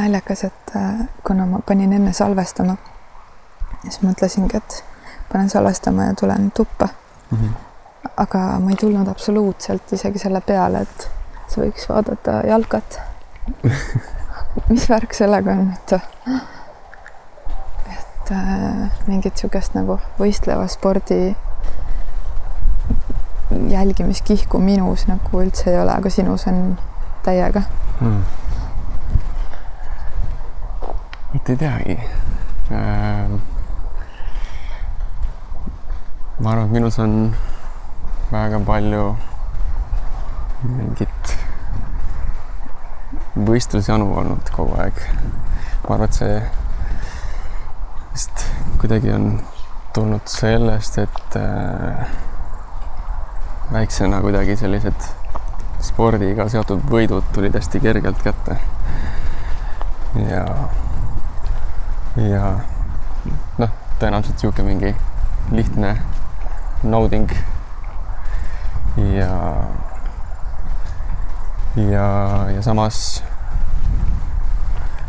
naljakas, et äh, kuna ma panin enne salvestama, siis mõtlesingi, et panen salvestama ja tulen tuppa mm. -hmm. aga ma ei tulnud absoluutselt isegi selle peale, et sa võiks vaadata jalkat mis värk sellega on, et et äh, mingit niisugust nagu võistleva spordi jälgimiskihku minus nagu üldse ei ole, aga sinus on täiega hmm.. mitte ei teagi ähm,. ma arvan, et minus on väga palju mingit võistlusjanu olnud kogu aeg. ma arvan, et see vist kuidagi on tulnud sellest, et äh, väiksena kuidagi sellised spordiga seotud võidud tulid hästi kergelt kätte. ja, ja noh, tõenäoliselt niisugune mingi lihtne nauding. ja, ja, ja samas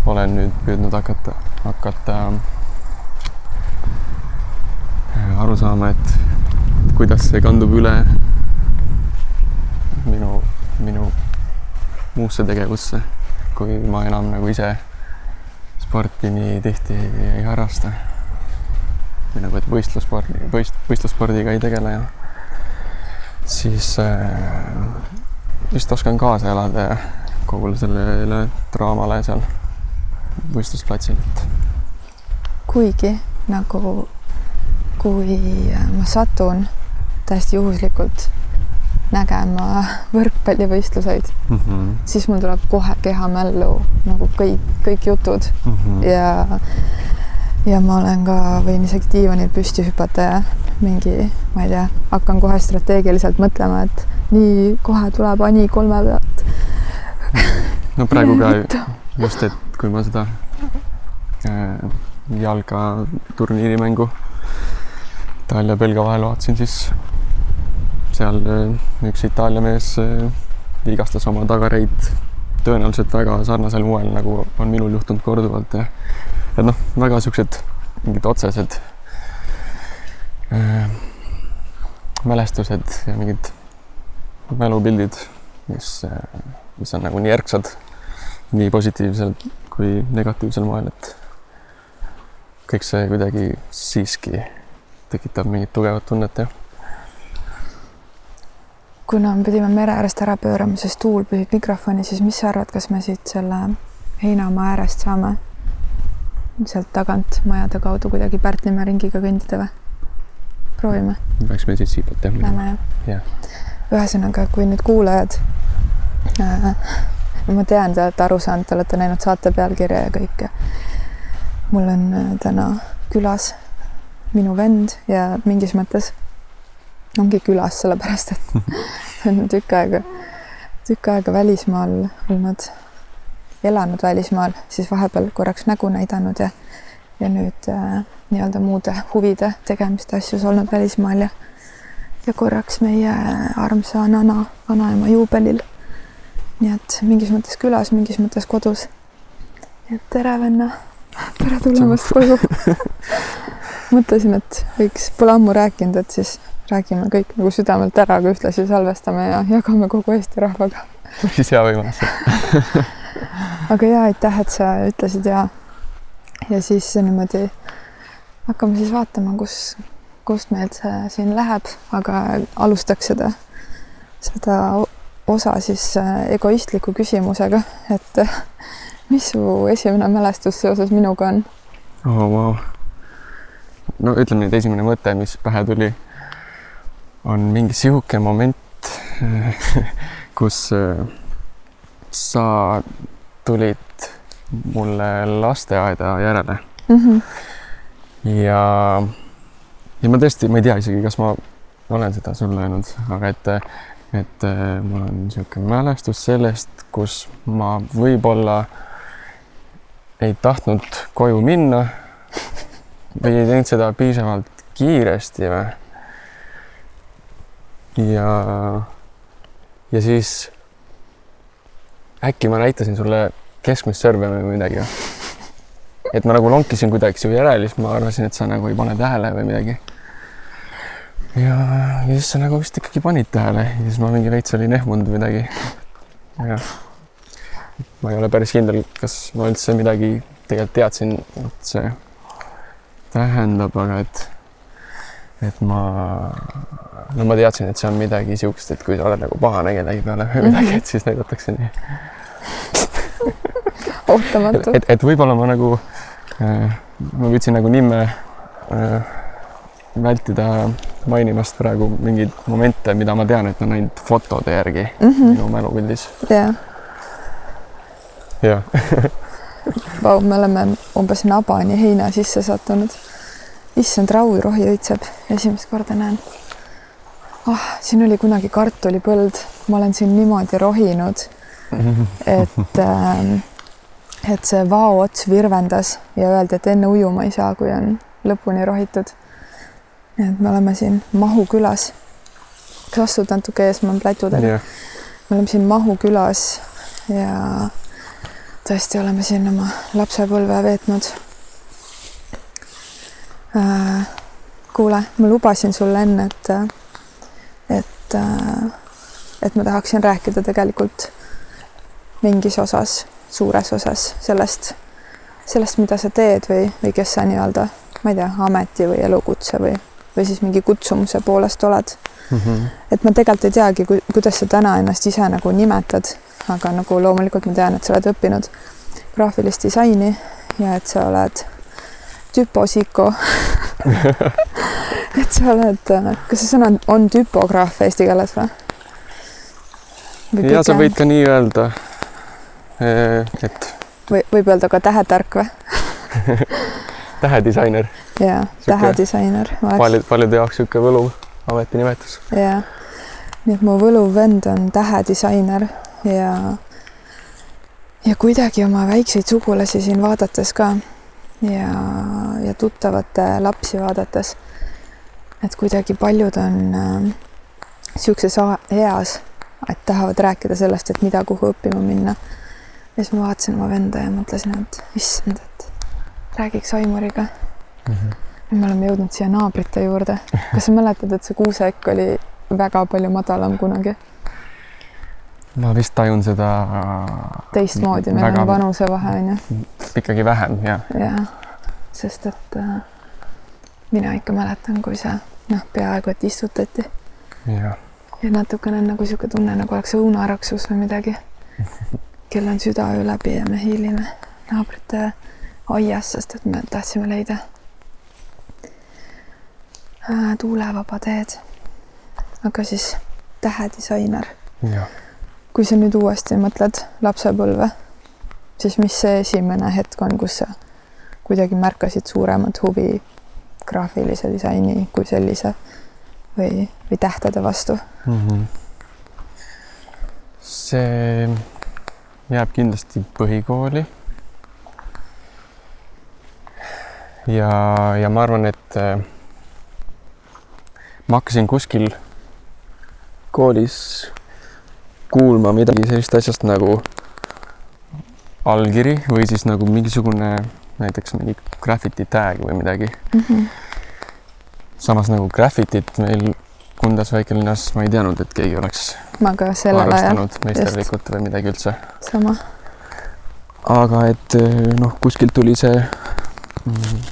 olen nüüd püüdnud hakata, hakata äh, aru saama, et kuidas see kandub üle minu minu muusse tegevusse, kui ma enam nagu ise sporti nii tihti ei harrasta. või nagu, et võistlusspordi, võist-, võistlusspordiga ei tegele ja siis äh, vist oskan kaasa elada ja kogu sellele draamale seal võistlusplatsil, kuigi nagu, kui ma satun täiesti juhuslikult nägema võrkpallivõistluseid mm, -hmm. siis mul tuleb kohe kehamällu nagu kõik, kõik jutud mm -hmm. ja ja ma olen ka, võin isegi diivanil püsti hüpata ja mingi, ma ei tea, hakkan kohe strateegiliselt mõtlema, et nii, kohe tuleb Ani kolme pealt. no praegu ka just, et kui ma seda äh, jalgaturniiri mängu Itaalia-Belgia vahel vaatasin, siis seal äh, üks Itaalia mees äh, vigastas oma tagareid tõenäoliselt väga sarnasel moel, nagu on minul juhtunud korduvalt ja et noh, väga siuksed mingid otsesed äh, mälestused ja mingid mälupildid, mis mis on nagu nii ärksad nii positiivsel kui negatiivsel moel, et kõik see kuidagi siiski tekitab mingit tugevat tunnet, jah kuna me pidime mere äärest ära pöörama, sest tuul pühib mikrofoni, siis mis sa arvad, kas me siit selle heinamaa äärest saame sealt tagant majade kaudu kuidagi Pärtlimäe ringiga kõndida või? proovime. peaks me siit siibalt jah minema? jah. ühesõnaga, kui nüüd kuulajad äh,, ma tean, te olete aru saanud, te olete näinud saate pealkirja ja kõike. mul on äh, täna külas minu vend ja mingis mõttes ongi külas, sellepärast et on tükk aega, tükk aega välismaal olnud, elanud välismaal, siis vahepeal korraks nägu näidanud ja, ja nüüd äh, nii-öelda muude huvide tegemiste asjus olnud välismaal ja, ja korraks meie armsa nana, vanaema juubelil. nii et mingis mõttes külas, mingis mõttes kodus. et tere, venna. tere tulemast koju mõtlesin, et võiks, pole ammu rääkinud, et siis räägime kõik nagu südamelt ära, aga ühtlasi salvestame ja jagame kogu Eesti rahvaga. päris hea võimalus aga ja aitäh, et sa ütlesid ja, ja siis niimoodi hakkame siis vaatama, kus, kust meil see siin läheb, aga alustaks seda, seda osa siis äh, egoistliku küsimusega, et mis su esimene mälestus seoses minuga on oh,? Wow. no ütleme nüüd esimene mõte, mis pähe tuli on mingi sihuke moment, kus äh, sa tulid mulle lasteaeda järele mm. -hmm. ja, ja ma tõesti, ma ei tea isegi, kas ma olen seda sulle öelnud, aga et, et äh, mul on niisugune mälestus sellest, kus ma võib-olla ei tahtnud koju minna või ei teinud seda piisavalt kiiresti või ja, ja siis äkki ma näitasin sulle keskmist serve või midagi. et ma nagu lonkisin kuidagi su järel, siis ma arvasin, et sa nagu ei pane tähele või midagi. ja, ja siis sa nagu vist ikkagi panid tähele ja siis ma mingi veits olin ehmunud midagi. jah. ma ei ole päris kindel, kas ma üldse midagi tegelikult teadsin, et see tähendab, aga et, et ma, no ma teadsin, et see on midagi siukest, et kui sa oled nagu pahane kellegi peale või midagi, et siis näidatakse nii ootamatu. et, et võib-olla ma nagu äh,, ma püüdsin nagu nime äh, vältida mainimast praegu mingeid momente, mida ma tean, et on ainult fotode järgi mm -hmm. minu mälupildis. jah. jah Vau, me oleme umbes nabani heina sisse sattunud. Issand, raurohi õitseb, esimest korda näen. ah siin oli kunagi kartulipõld, ma olen siin niimoodi rohinud, et äh, et see vao ots virvendas ja öeldi, et enne ujuma ei saa, kui on lõpuni rohitud. et me oleme siin Mahu külas. kas astud natuke ees, ma olen plätudel yeah.. me oleme siin Mahu külas ja tõesti oleme siin oma lapsepõlve veetnud. Kuule, ma lubasin sulle enne, et, et äh,, et ma tahaksin rääkida tegelikult mingis osas suures osas sellest, sellest, mida sa teed või, või kes sa nii-öelda, ma ei tea, ameti või elukutse või, või siis mingi kutsumuse poolest oled mm. -hmm. et ma tegelikult ei teagi, kuidas sa täna ennast ise nagu nimetad, aga nagu loomulikult ma tean, et sa oled õppinud graafilist disaini ja et sa oled tüposiko et sa oled, kas see sõna on tüpograaf eesti keeles või? ja sa võid ka nii öelda Äh, et. või võib öelda ka tähetark või tähedisainer. jaa, tähedisainer. paljud, paljude jaoks niisugune võluv ametinimetus. jaa, nii et mu võluv vend on tähedisainer ja ja kuidagi oma väikseid sugulasi siin vaadates ka ja, ja tuttavate lapsi vaadates, et kuidagi paljud on niisuguses äh, eas, et tahavad rääkida sellest, et mida, kuhu õppima minna ja siis ma vaatasin oma venda ja mõtlesin, et issand, et räägiks Aimuriga mm. -hmm. me oleme jõudnud siia naabrite juurde. kas sa mäletad, et see kuuseäkk oli väga palju madalam kunagi? Ma vist tajun seda. teistmoodi, meil on vanusevahe on ju. ikkagi vähem, jah. jah, sest et äh, mina ikka mäletan, kui see noh, peaaegu et istutati. ja natukene on nagu niisugune tunne, nagu oleks õunaraksus või midagi kell on südaöö läbi ja me hiilime naabrite aias, sest et me tahtsime leida äh, tuulevaba teed. aga siis tähedisainer. Kui sa nüüd uuesti mõtled lapsepõlve, siis mis see esimene hetk on, kus sa kuidagi märkasid suuremat huvi graafilise disaini kui sellise või, või tähtede vastu mm? -hmm. see jääb kindlasti põhikooli. ja, ja ma arvan, et äh, ma hakkasin kuskil koolis kuulma midagi sellist asjast nagu allkiri või siis nagu mingisugune näiteks mingi graffiti tag või midagi mm. -hmm. samas nagu graffitit meil Kundas väikelinnas ma ei teadnud, et keegi oleks ma ka sellel ajal meisterlikult või midagi üldse. sama. aga et eh, noh, kuskilt tuli see mm,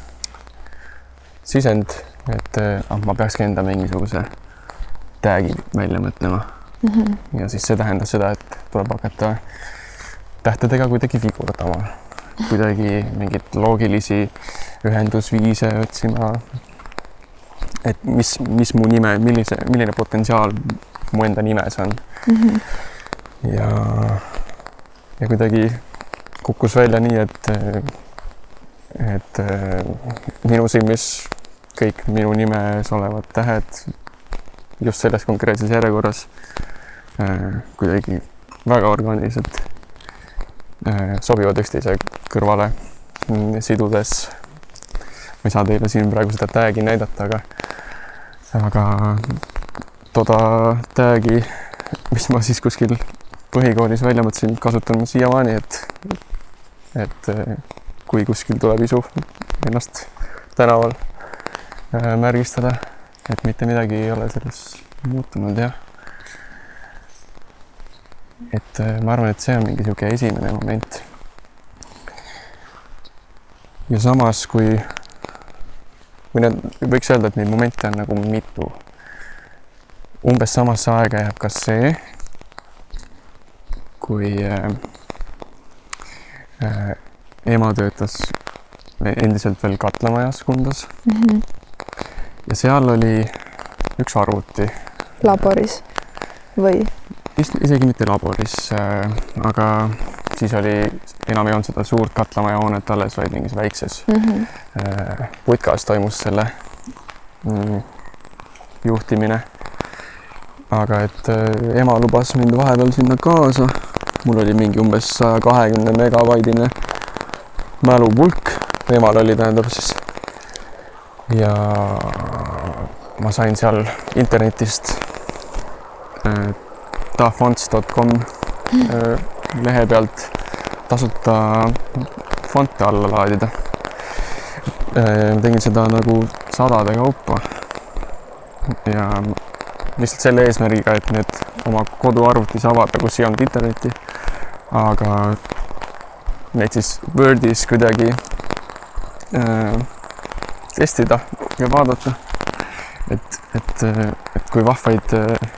sisend, et eh, ah, ma peakski enda mingisuguse tag'i välja mõtlema mm. -hmm. ja siis see tähendas seda, et tuleb hakata tähtedega kuidagi vigurdama, kuidagi mingeid loogilisi ühendusviise otsima et mis, mis mu nime, millise, milline potentsiaal mu enda nimes on mm. -hmm. ja, ja kuidagi kukkus välja nii, et, et minu silmis kõik minu nimes olevad tähed just selles konkreetses järjekorras kuidagi väga orgaaniliselt sobivad üksteise kõrvale sidudes. Ma ei saa teile siin praegu seda tag'i näidata, aga, aga toda tag'i, mis ma siis kuskil põhikoolis välja mõtlesin, kasutan ma siiamaani, et et äh, kui kuskil tuleb isu ennast tänaval äh, märgistada, et mitte midagi ei ole selles muutunud ja et äh, ma arvan, et see on mingi niisugune esimene moment. ja samas, kui, või need, võiks öelda, et neid momente on nagu mitu. umbes samasse aega jääb ka see, kui äh, äh, ema töötas endiselt veel Katlamajas Kundas mm. -hmm. ja seal oli üks arvuti. laboris või? Vist isegi mitte laboris äh,, aga siis oli, enam ei olnud seda suurt katlamaja hoonet alles, vaid mingis väikses mm -hmm. äh, putkas toimus selle mm, juhtimine. aga et äh, ema lubas mind vahepeal sinna kaasa. mul oli mingi umbes saja kahekümne megabaidine mälupulk, emal oli, tähendab siis. ja ma sain seal internetist äh, tafonts.com äh, lehe pealt tasuta fonte alla laadida. tegin seda nagu sadade kaupa. ja lihtsalt selle eesmärgiga, et need oma koduarvutis avada, kus ei olnud internetti. aga neid siis Wordis kuidagi äh, testida ja vaadata. et, et, et kui vahvaid äh,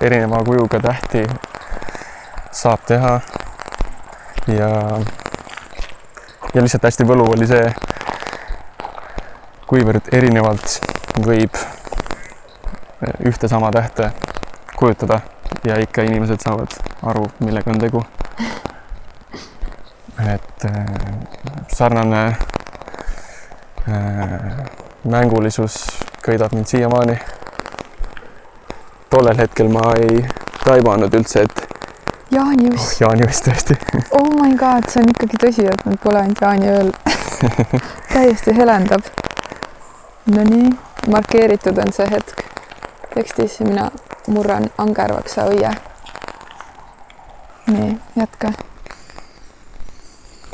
erineva kujuga tähti saab teha. ja, ja lihtsalt hästi võlu oli see, kuivõrd erinevalt võib ühte sama tähte kujutada ja ikka inimesed saavad aru, millega on tegu. et äh, sarnane äh, mängulisus köidab mind siiamaani tollel hetkel ma ei taibanud üldse, et jaaniuss oh,. jaaniuss tõesti oh my god, see on ikkagi tõsi, et nad pole ainult jaaniööl täiesti helendab. Nonii, markeeritud on see hetk tekstis ja mina murran angervaksa õie. nii, jätka.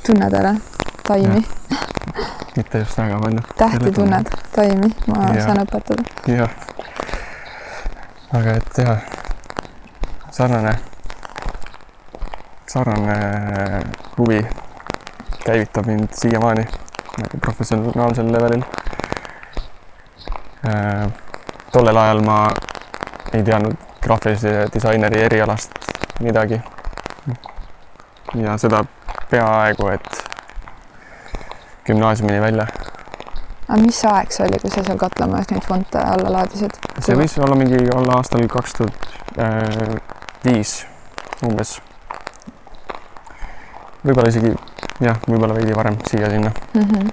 tunned ära taimi? mitte just väga palju. tähti tunned, taimi ma ja. saan õpetada. jah aga et jah, sarnane, sarnane huvi käivitab mind siiamaani professionaalsel levelil äh,. tollel ajal ma ei teadnud graafilise disaineri erialast midagi. ja seda peaaegu et gümnaasiumini välja aga mis aeg see oli, kui sa seal Katlamajas neid fonte alla laadisid? see võis olla mingi olla aastal kaks tuhat viis umbes. võib-olla isegi jah, võib-olla veidi varem siia-sinna mm. -hmm.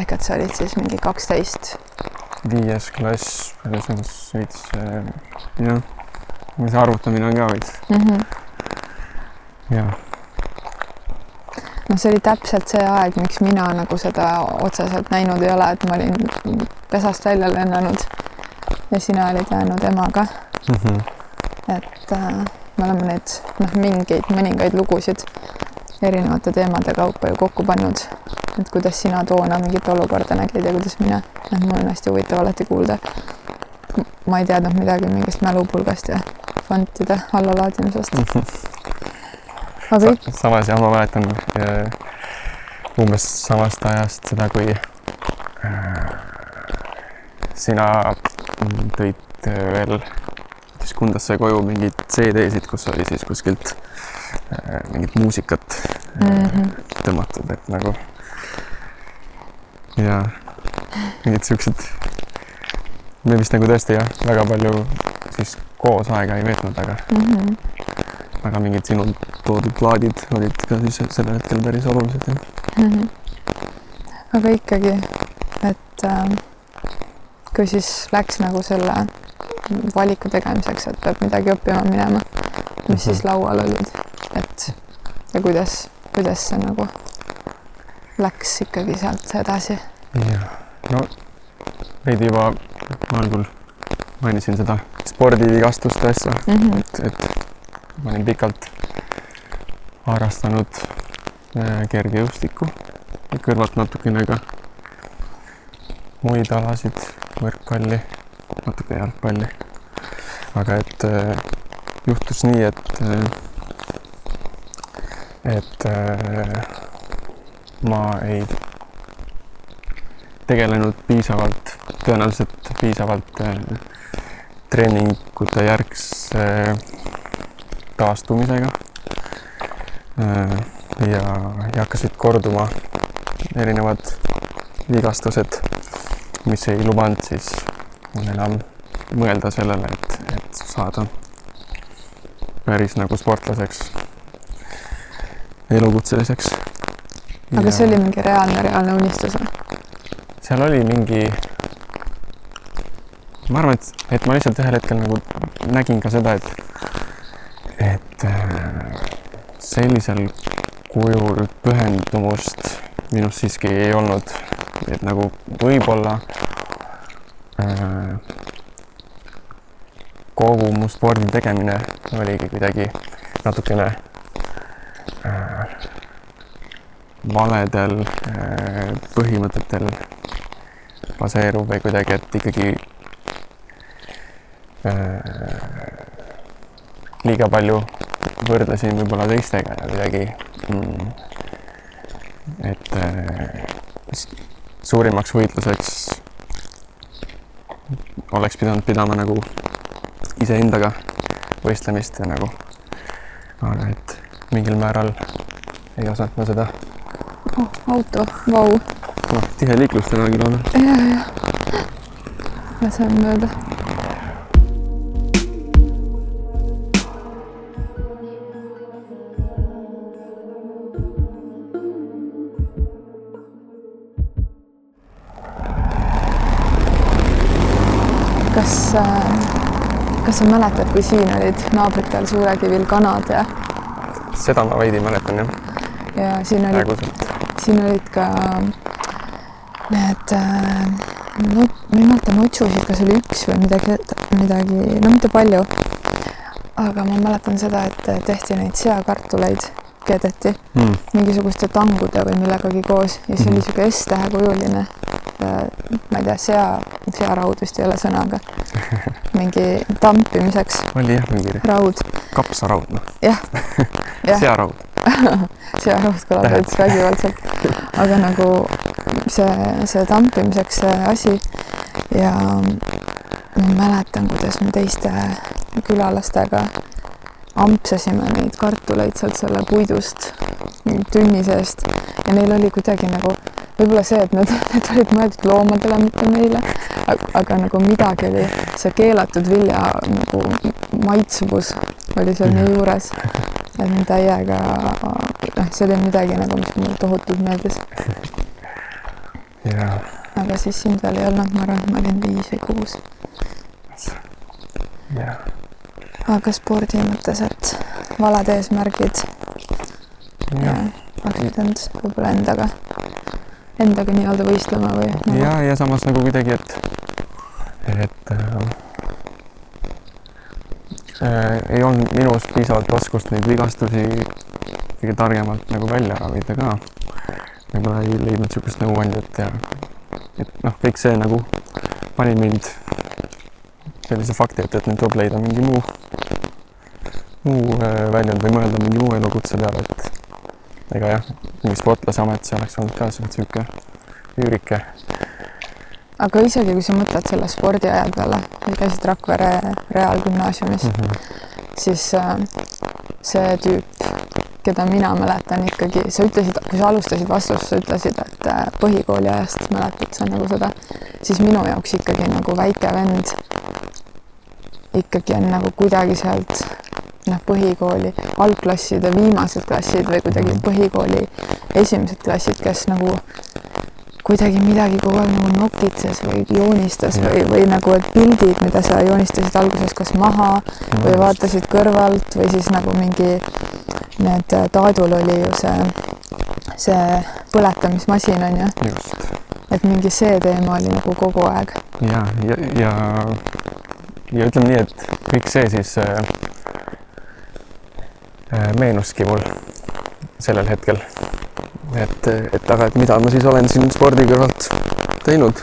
ehk et sa olid siis mingi kaksteist? viies klass, selles mõttes veits äh, jah, see arvutamine on ka veits mm. -hmm. jah noh, see oli täpselt see aeg, miks mina nagu seda otseselt näinud ei ole, et ma olin pesast välja lennanud ja sina olid jäänud emaga mm. -hmm. et äh, me oleme neid noh, mingeid mõningaid lugusid erinevate teemade kaupa ju kokku pannud. et kuidas sina toona mingit olukorda nägid ja kuidas mina, noh, mul on hästi huvitav alati kuulda. ma ei teadnud midagi mingist mälupulgast ja fontide allalaadimisest mm. -hmm aga Sa, samas jah, ma mäletan äh, umbes samast ajast seda, kui äh, sina tõid äh, veel siis Kundasse koju mingeid CD-sid, kus oli siis kuskilt äh, mingit muusikat mm -hmm. tõmmatud, et nagu ja mingid siuksed, me vist nagu tõesti jah, väga palju siis koos aega ei veetnud, aga mm -hmm aga mingid sinu toodud plaadid olid ka siis sellel hetkel päris olulised jah mm. -hmm. aga ikkagi, et äh, kui siis läks nagu selle valiku tegemiseks, et peab midagi õppima minema, mis mm -hmm. siis laual olid, et ja kuidas, kuidas see nagu läks ikkagi sealt edasi? jah, no veidi juba algul mainisin seda spordivigastuste asja mm, -hmm. et, et ma olin pikalt harrastanud äh, kergejõustikku ja kõrvalt natukene ka muid alasid, võrkpalli, natuke jalgpalli. aga et äh, juhtus nii, et äh, et ma ei tegelenud piisavalt, tõenäoliselt piisavalt treeningute järgse taastumisega äh,. ja, ja hakkasid korduma erinevad vigastused, mis ei lubanud siis mul enam mõelda sellele, et, et saada päris nagu sportlaseks, elukutseliseks. aga ja... see oli mingi reaalne, reaalne unistus või? seal oli mingi, ma arvan, et, et ma lihtsalt ühel hetkel nagu nägin ka seda, et, sellisel kujul pühendumust minus siiski ei olnud, et nagu võib-olla äh, kogu mu spordi tegemine oligi kuidagi natukene äh, valedel äh, põhimõtetel baseeruv või kuidagi, et ikkagi äh, liiga palju võrdlesin võib-olla teistega ja kuidagi mm, et äh, suurimaks võitluseks oleks pidanud pidama nagu iseendaga võistlemist ja nagu, aga et mingil määral ei osanud ma seda oh,. auto, vau noh, tihe liiklus täna küll on. ja, ja. lasen mööda. Sa mäletad, kui siin olid naabritel Suurekivil kanad ja? seda ma veidi mäletan jah. ja siin olid, siin olid ka need äh, no ma ei mäleta notšusid, kas oli üks või midagi, midagi, no mitte palju. aga ma mäletan seda, et tehti neid seakartuleid, keedeti mm. mingisuguste tangude või millegagi koos ja see mm. oli niisugune S-tähekujuline äh,. ma ei tea, sea, searaud vist ei ole sõna, aga mingi tampimiseks. oli jah, mingi raud. kapsaraud, noh. jah ja. searaud searaud kõlab veits vägivaldselt, aga nagu see, see tampimiseks see asi ja ma mäletan, kuidas me teiste külalastega ampsasime neid kartuleid sealt selle puidust tünni seest ja neil oli kuidagi nagu võib-olla see, et nad, need olid mõeldud loomadele, mitte meile, aga nagu midagi oli, see keelatud vilja nagu maitsvus oli seal nii juures, et täiega, noh, see oli midagi nagu, mis mulle tohutult meeldis. Yeah.. aga siis sind veel ei olnud, ma arvan, et ma olin viis või kuus. jah aga spordi mõttes, et valed eesmärgid. Yeah.. oleks pidanud võib-olla endaga, endaga nii-öelda võistlema või nagu...? ja, ja samas nagu kuidagi, et, et äh, äh, ei olnud minus piisavalt oskust neid vigastusi kõige targemalt nagu välja ravida ka võib-olla ei leidnud niisugust nõuandjat ja et noh, kõik see nagu pani mind sellise fakti ette, et nüüd tuleb leida mingi muu, muu äh, väljund või mõelda mingi muu elukutse peale, et ega jah, mingi sportlase amet, see oleks olnud ka niisugune üürike. aga isegi, kui sa mõtled selle spordiaja peale, käisid Rakvere Reaalgümnaasiumis mm, -hmm. siis äh, see tüüp keda mina mäletan ikkagi, sa ütlesid, kui sa alustasid vastust, sa ütlesid, et äh, põhikooli ajast mäletad sa nagu seda, siis minu jaoks ikkagi nagu väike vend ikkagi on nagu kuidagi sealt noh, põhikooli algklasside viimased klassid või kuidagi mhm. põhikooli esimesed klassid, kes nagu kuidagi midagi kogu aeg nagu nokitses või joonistas ja. või, või nagu, et pildid, mida sa joonistasid alguses kas maha ja. või vaatasid kõrvalt või siis nagu mingi need, äh, Taadul oli ju see, see põletamismasin on ju. et mingi see teema oli nagu kogu aeg. ja, ja, ja, ja ütleme nii, et kõik see siis äh, meenuski mul sellel hetkel. et, et aga, et mida ma siis olen siin spordi kõrvalt teinud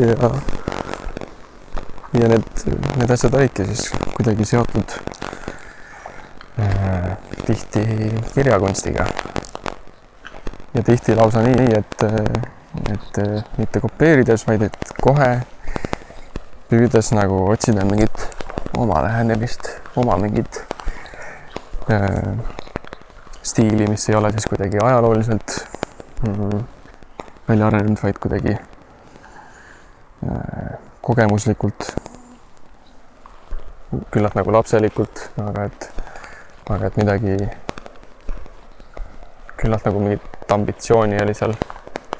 ja, ja need, need asjad olidki siis kuidagi seotud äh, tihti kirjakunstiga. ja tihti lausa nii, et, et mitte kopeerides, vaid et kohe püüdes nagu otsida mingit oma lähenemist, oma mingit äh, stiili, mis ei ole siis kuidagi ajalooliselt mm, välja arenenud, vaid kuidagi äh, kogemuslikult, küllalt nagu lapselikult, aga et, aga et midagi, küllalt nagu mingit ambitsiooni oli seal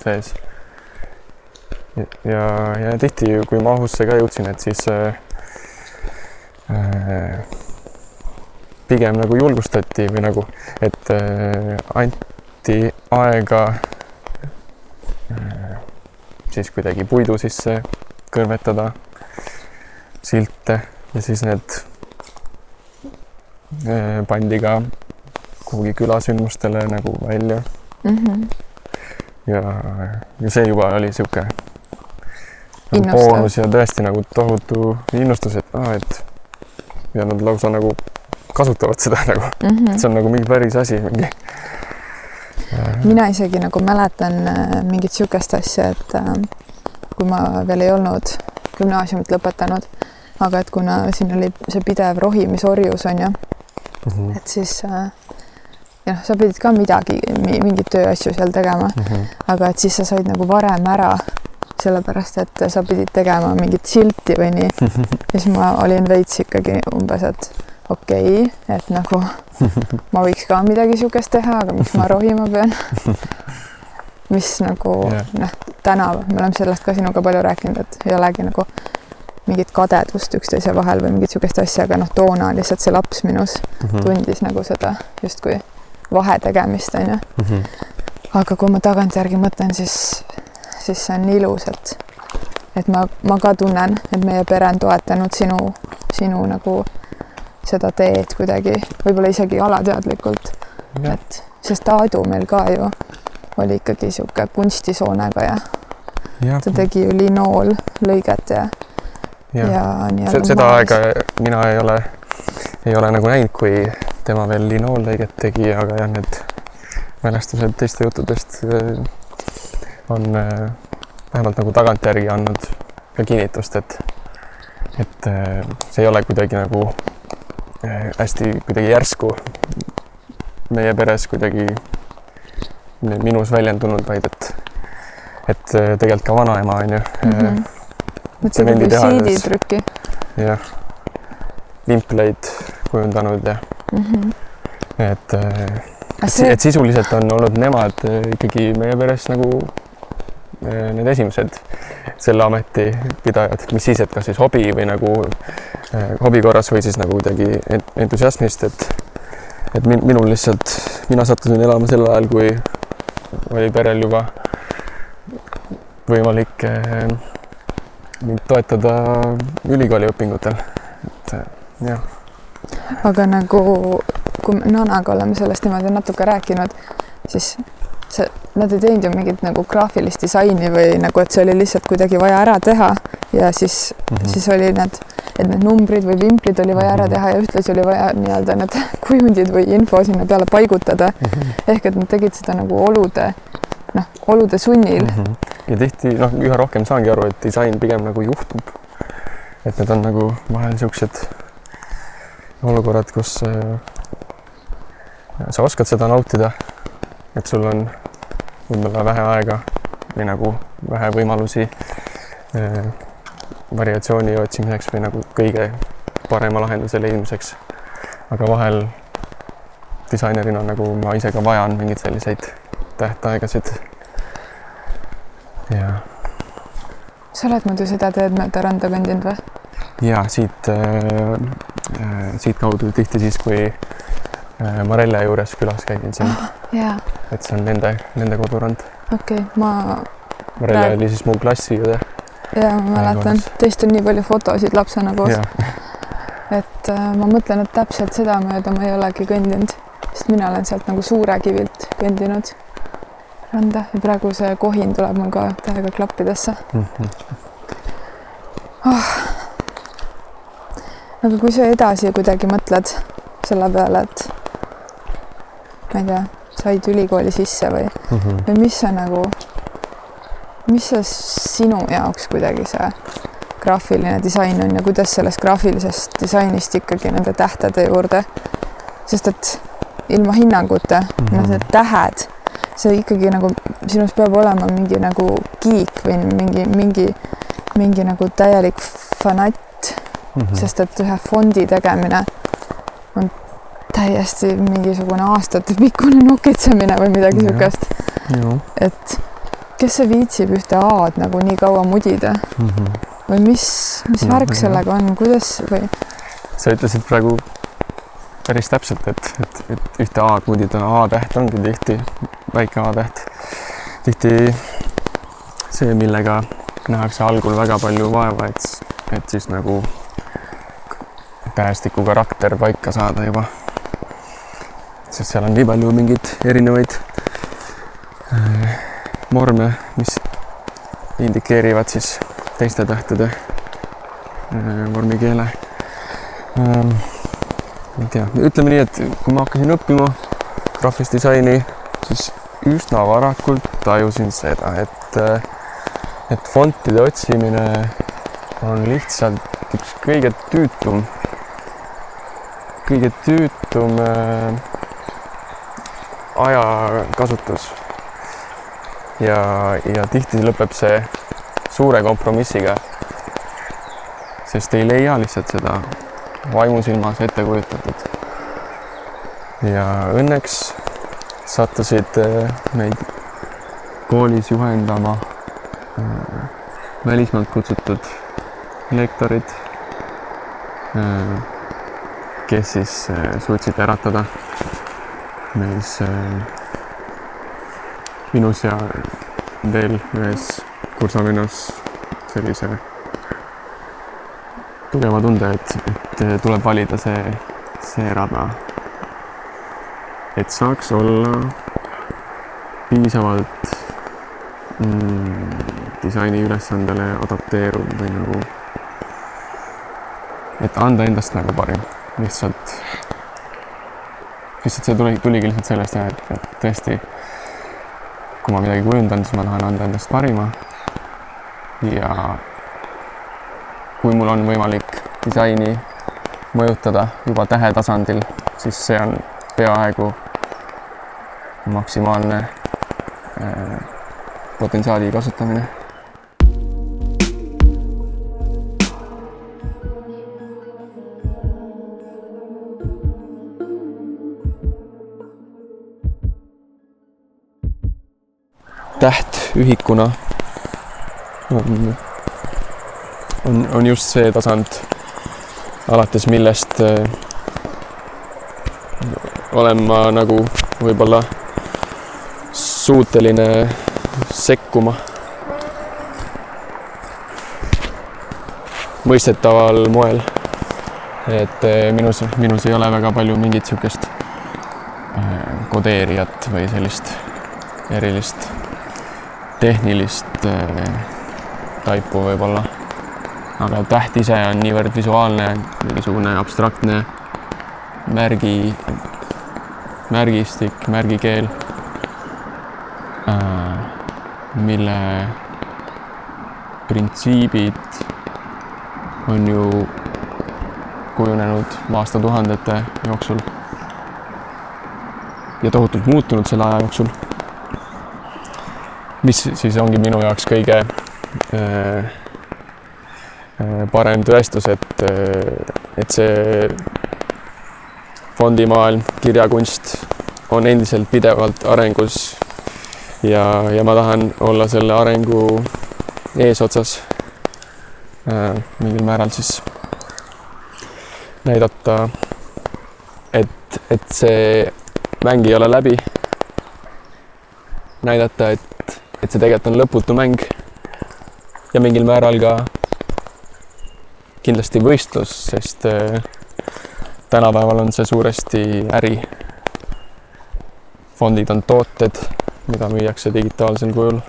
sees. ja, ja tihti, kui ma ahusse ka jõudsin, et siis äh, äh, pigem nagu julgustati või nagu, et äh, anti aega äh, siis kuidagi puidu sisse kõrvetada silte ja siis need äh, pandi ka kuhugi külasündmustele nagu välja mm. -hmm. ja, ja see juba oli sihuke nagu boonus ja tõesti nagu tohutu innustus, et aa, et ja nad lausa nagu kasutavad seda nagu mm, -hmm. et see on nagu mingi päris asi, mingi. mina isegi nagu mäletan äh, mingit sihukest asja, et äh, kui ma veel ei olnud gümnaasiumit lõpetanud, aga et kuna siin oli see pidev rohimisorjus on ju mm, -hmm. et siis äh, ja noh, sa pidid ka midagi, mingeid tööasju seal tegema mm, -hmm. aga et siis sa said nagu varem ära, sellepärast et sa pidid tegema mingit silti või nii. ja siis ma olin veits ikkagi umbes, et okei okay,, et nagu ma võiks ka midagi sihukest teha, aga miks ma rohima pean mis nagu yeah. noh, täna me oleme sellest ka sinuga palju rääkinud, et ei olegi nagu mingit kadedust üksteise vahel või mingit sihukest asja, aga noh, toona lihtsalt see laps minus mm -hmm. tundis nagu seda justkui vahe tegemist, onju. Mhm. aga kui ma tagantjärgi mõtlen, siis, siis see on ilus, et, et ma, ma ka tunnen, et meie pere on toetanud sinu, sinu nagu seda teed kuidagi, võib-olla isegi alateadlikult. et sest Aadu meil ka ju oli ikkagi sihuke kunstisoonega ja, ja ta tegi ju linoollõiget ja, ja, ja nii-öelda. seda aega mina ei ole, ei ole nagu näinud, kui tema veel linoollõiget tegi, aga jah, need mälestused teiste juttudest äh, on äh, vähemalt nagu tagantjärgi andnud ka kinnitust, et, et äh, see ei ole kuidagi nagu Eh, hästi kuidagi järsku meie peres kuidagi minus väljendunud, vaid et, et eh, tegelikult ka vanaema on ju mm. -hmm. tsemenditrükki. jah, vimpleid kujundanud ja mm. -hmm. et, et, see... et sisuliselt on olnud nemad ikkagi meie peres nagu need esimesed selle ameti pidajad, mis siis, et kas siis hobi või nagu eh, hobi korras või siis nagu kuidagi entusiasmist, et et min, minul lihtsalt, mina sattusin elama sel ajal, kui oli perel juba võimalik eh, mind toetada ülikooli õpingutel, et jah. aga nagu, kui me Nanaga oleme sellest niimoodi natuke rääkinud, siis see, nad ei teinud ju mingit nagu graafilist disaini või nagu, et see oli lihtsalt kuidagi vaja ära teha ja siis mm, -hmm. siis oli need, et need numbrid või vimplid oli vaja ära mhm. teha ja ühtlasi oli vaja nii-öelda need kujundid või info sinna peale paigutada mm. -hmm. ehk et nad tegid seda nagu olude, noh, olude sunnil mm. -hmm. ja tihti noh, üha rohkem saangi aru, et disain pigem nagu juhtub. et need on nagu vahel niisugused olukorrad, kus äh, sa oskad seda nautida, et sul on võib-olla vähe aega või nagu vähe võimalusi äh, variatsiooni otsimiseks või nagu kõige parema lahenduse leidmiseks. aga vahel disainerina nagu ma ise ka vajan mingeid selliseid tähtaegasid. ja. sa oled muidu seda teed mööda randa kõndinud või? ja siit äh,, äh, siitkaudu tihti siis, kui Marelle juures külas käisin siin ah,. Yeah et see on nende, nende kodurand. okei okay,, ma. Marelle praegu... oli siis mu klassiõde. ja ma mäletan, teist on nii palju fotosid lapsena koos. et äh, ma mõtlen, et täpselt sedamööda ma ei olegi kõndinud. sest mina olen sealt nagu Suurekivilt kõndinud randa ja praegu see kohin tuleb mul ka täiega klappidesse mm. -hmm. Oh. aga kui sa edasi kuidagi mõtled selle peale, et ma ei tea, said ülikooli sisse või mm, -hmm. või mis sa nagu, mis see sinu jaoks kuidagi see graafiline disain on ja kuidas sellest graafilisest disainist ikkagi nende tähtede juurde, sest et ilma hinnanguta mm, -hmm. need tähed, see ikkagi nagu sinus peab olema mingi nagu kiik või mingi, mingi, mingi nagu täielik fanatt mm, -hmm. sest et ühe fondi tegemine on täiesti mingisugune aastatepikkune nokitsemine või midagi niisugust. et kes see viitsib ühte A-d nagu nii kaua mudida mm? -hmm või mis, mis värk sellega on, kuidas või? sa ütlesid praegu päris täpselt, et, et, et ühte A-d mudida, A-täht ongi tihti väike A-täht. tihti see, millega nähakse algul väga palju vaeva, et, et siis nagu tähestiku karakter paika saada juba. sest seal on nii palju mingeid erinevaid äh, vorme, mis indikeerivad siis teiste tähtede äh, vormikeele. Ähm, ei tea, ütleme nii, et kui ma hakkasin õppima graafilist disaini, siis üsna varakult tajusin seda, et, äh, et fontide otsimine on lihtsalt üks kõige tüütum, kõige tüütum äh, ajakasutus. ja, ja tihti lõpeb see suure kompromissiga. sest ei leia lihtsalt seda vaimusilmas ette kujutatud. ja õnneks sattusid äh, meid koolis juhendama äh, välismaalt kutsutud lektorid, kes siis suutsid äratada meis minus ja veel ühes kursavennas sellise tugeva tunde, et, et tuleb valida see, see rada. et saaks olla piisavalt mm, disaini ülesandele adapteeruv või nagu, et anda endast nagu parim, lihtsalt, lihtsalt see tuli, tuligi lihtsalt sellest jah, et, et tõesti, kui ma midagi kujundan, siis ma tahan anda endast parima. Ja kui mul on võimalik disaini mõjutada juba tähe tasandil, siis see on peaaegu maksimaalne äh, potentsiaali kasutamine täht ühikuna on, on, on just see tasand, alates millest äh, olen ma nagu võib-olla suuteline sekkuma mõistetaval moel. et äh, minus, minus ei ole väga palju mingit niisugust äh, kodeerijat või sellist erilist tehnilist taipu võib-olla. aga täht ise on niivõrd visuaalne, mingisugune abstraktne märgi, märgistik, märgikeel, äh, mille printsiibid on ju kujunenud aastatuhandete jooksul ja tohutult muutunud selle aja jooksul. Mis siis ongi minu jaoks kõige Äh, äh, parem tõestus, et, äh, et see fondimaailm, kirjakunst on endiselt pidevalt arengus. ja, ja ma tahan olla selle arengu eesotsas mingil määral siis näidata, et, et see mäng ei ole läbi. näidata, et, et see tegelikult on lõputu mäng ja mingil määral ka kindlasti võistlus, sest äh, tänapäeval on see suuresti äri. fondid on tooted, mida müüakse digitaalsel kujul.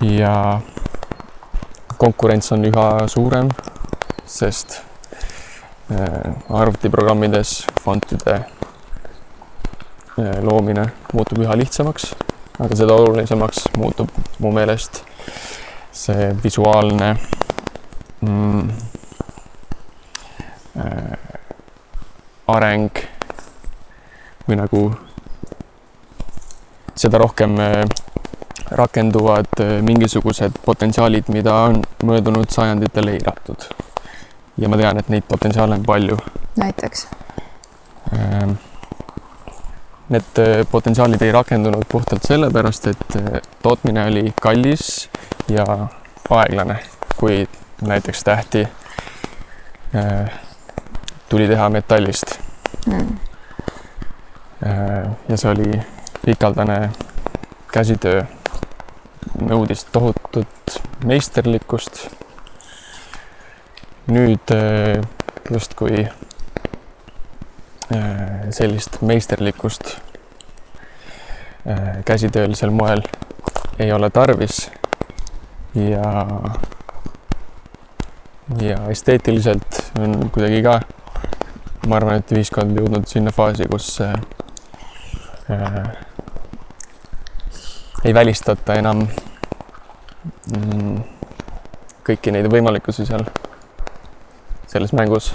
ja konkurents on üha suurem, sest äh, arvutiprogrammides fontide äh, loomine muutub üha lihtsamaks, aga seda olulisemaks muutub mu meelest see visuaalne mm, äh, areng või nagu seda rohkem äh, rakenduvad äh, mingisugused potentsiaalid, mida on möödunud sajanditel eiratud. ja ma tean, et neid potentsiaale on palju. näiteks? Ähm, need äh, potentsiaalid ei rakendunud puhtalt sellepärast, et tootmine oli kallis ja aeglane, kui näiteks tähti tuli teha metallist. Mm.. ja see oli pikaldane käsitöö, nõudis tohutut meisterlikkust. nüüd äh, justkui äh, sellist meisterlikkust käsitöölisel moel ei ole tarvis ja ja esteetiliselt on kuidagi ka ma arvan, et ühiskond jõudnud sinna faasi, kus äh, ei välistata enam mm, kõiki neid võimalikkusi seal, selles mängus.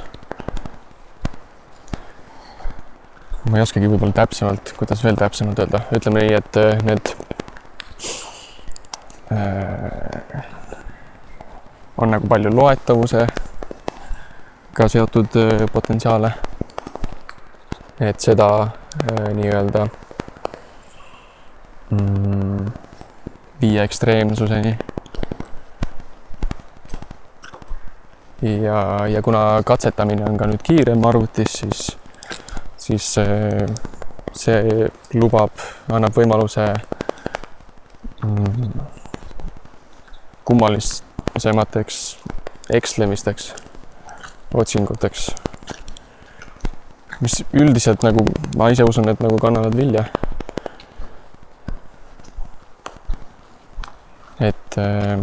Ma ei oskagi võib-olla täpsemalt, kuidas veel täpsemalt öelda, ütleme nii, et äh, need äh, on nagu palju loetavusega seotud äh, potentsiaale et seda äh, nii-öelda mm, viia ekstreemsuseni. ja, ja kuna katsetamine on ka nüüd kiirem arvutis, siis, siis see, lubab, annab võimaluse mm, kummalisemateks ekslemisteks, otsinguteks mis üldiselt nagu ma ise usun, et nagu kannavad vilja. et äh,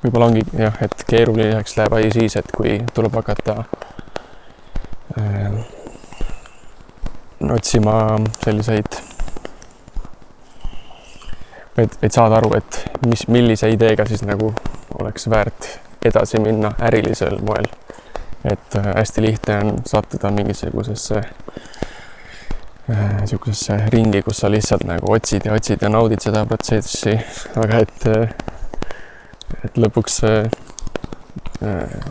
võib-olla ongi jah, et keeruliseks läheb asi siis, et kui tuleb hakata äh, otsima selliseid, et, et saada aru, et mis, millise ideega siis nagu oleks väärt edasi minna ärilisel moel. Et äh, hästi lihtne on sattuda mingisugusesse niisugusesse äh, ringi, kus sa lihtsalt nagu otsid ja otsid ja naudid seda protsessi, aga et, äh, et lõpuks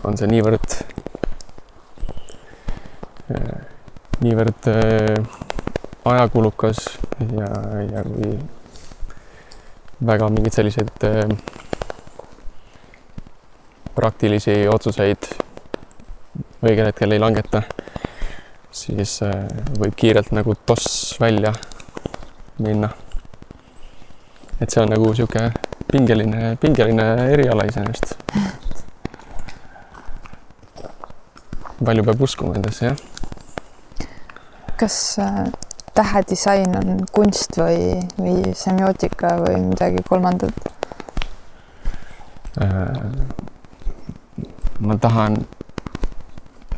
on see niivõrd, niivõrd ajakulukas ja, ja kui väga mingeid selliseid praktilisi otsuseid õigel hetkel ei langeta, siis äh, võib kiirelt nagu toss välja minna. et see on nagu sihuke pingeline, pingeline eriala iseenesest. palju peab uskuma endasse, jah. Kas äh, tähedisain on kunst või, või semiootika või midagi kolmandat äh,? ma tahan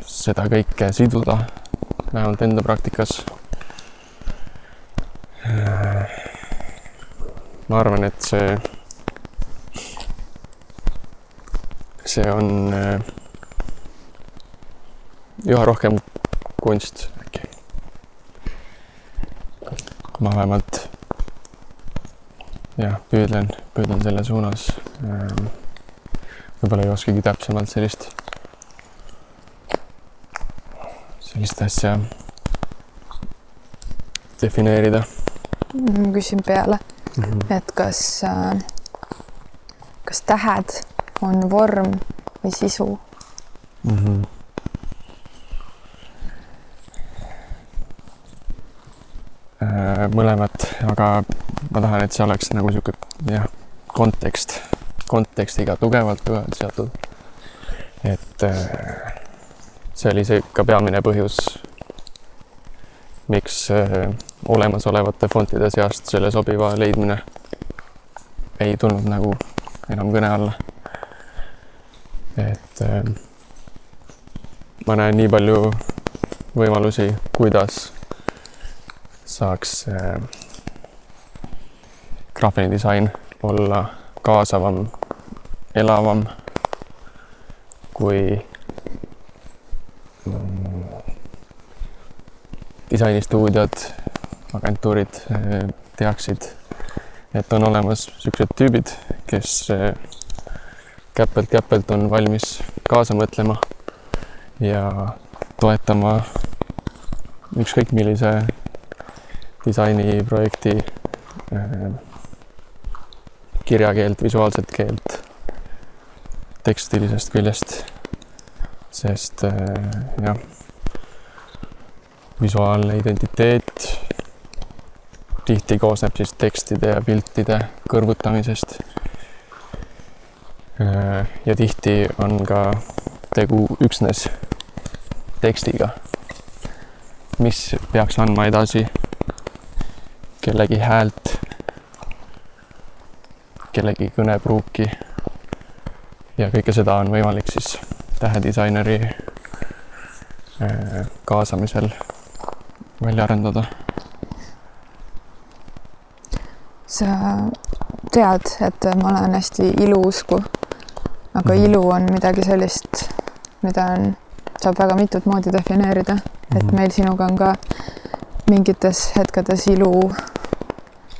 seda kõike siduda, vähemalt enda praktikas. ma arvan, et see, see on äh, üha rohkem kunst äkki. Ma vähemalt jah, püüdlen, püüdlen selle suunas. Ähm, võib-olla ei oskagi täpsemalt sellist sellist asja defineerida? ma küsin peale mm, -hmm. et kas, äh, kas tähed on vorm või sisu mm? -hmm. Mõlemat, aga ma tahan, et see oleks nagu sihuke jah, kontekst, kontekstiga tugevalt, tugevalt seotud. et äh, see oli see ka peamine põhjus, miks äh, olemasolevate fontide seast selle sobiva leidmine ei tulnud nagu enam kõne alla. et äh, ma näen nii palju võimalusi, kuidas saaks äh, graafiline disain olla kaasavam, elavam kui mm, disainistuudiod, agentuurid eh, teaksid, et on olemas niisugused tüübid, kes käpelt-käpelt on valmis kaasa mõtlema ja toetama ükskõik millise disainiprojekti eh, kirjakeelt, visuaalset keelt tekstilisest küljest, sest äh, jah, visuaalne identiteet tihti koosneb siis tekstide ja piltide kõrvutamisest. Äh, ja tihti on ka tegu üksnes tekstiga, mis peaks andma edasi kellegi häält, kellegi kõnepruuki ja kõike seda on võimalik siis tähedisaineri äh, kaasamisel välja arendada. sa tead, et ma olen hästi iluusku, aga mm -hmm. ilu on midagi sellist, mida on, saab väga mitut moodi defineerida et mhm. meil sinuga on ka mingites hetkedes ilu,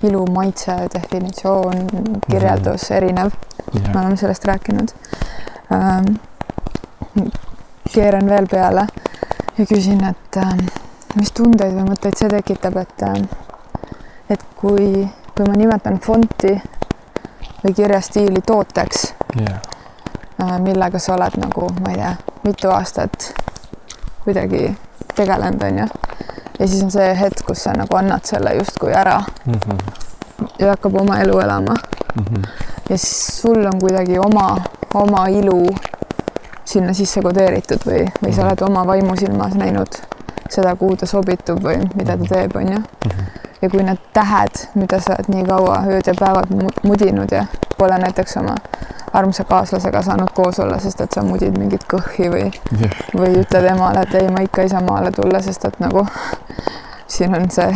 ilu maitse definitsioon, kirjeldus -hmm. erinev yeah.. me oleme sellest rääkinud ähm,. keeran veel peale ja küsin, et ähm, mis tundeid või mõtteid see tekitab, et ähm, et kui, kui ma nimetan fonti või kirjastiili tooteks yeah., äh, millega sa oled nagu, ma ei tea, mitu aastat kuidagi tegelenud, onju. Ja siis on see hetk, kus sa nagu annad selle justkui ära mm. -hmm. ja hakkab oma elu elama mm. -hmm ja siis sul on kuidagi oma, oma ilu sinna sisse kodeeritud või, või sa mhm. oled oma vaimusilmas näinud seda, kuhu ta sobitub või mida ta mhm. teeb, onju. Mhm. ja kui need tähed, mida sa oled nii kaua ööd ja päevad mudinud ja pole näiteks oma armsa kaaslasega saanud koos olla, sest et sa mudid mingit kõhhi või yeah., või ütled emale, et ei, ma ikka ei saa maale tulla, sest et nagu siin on see,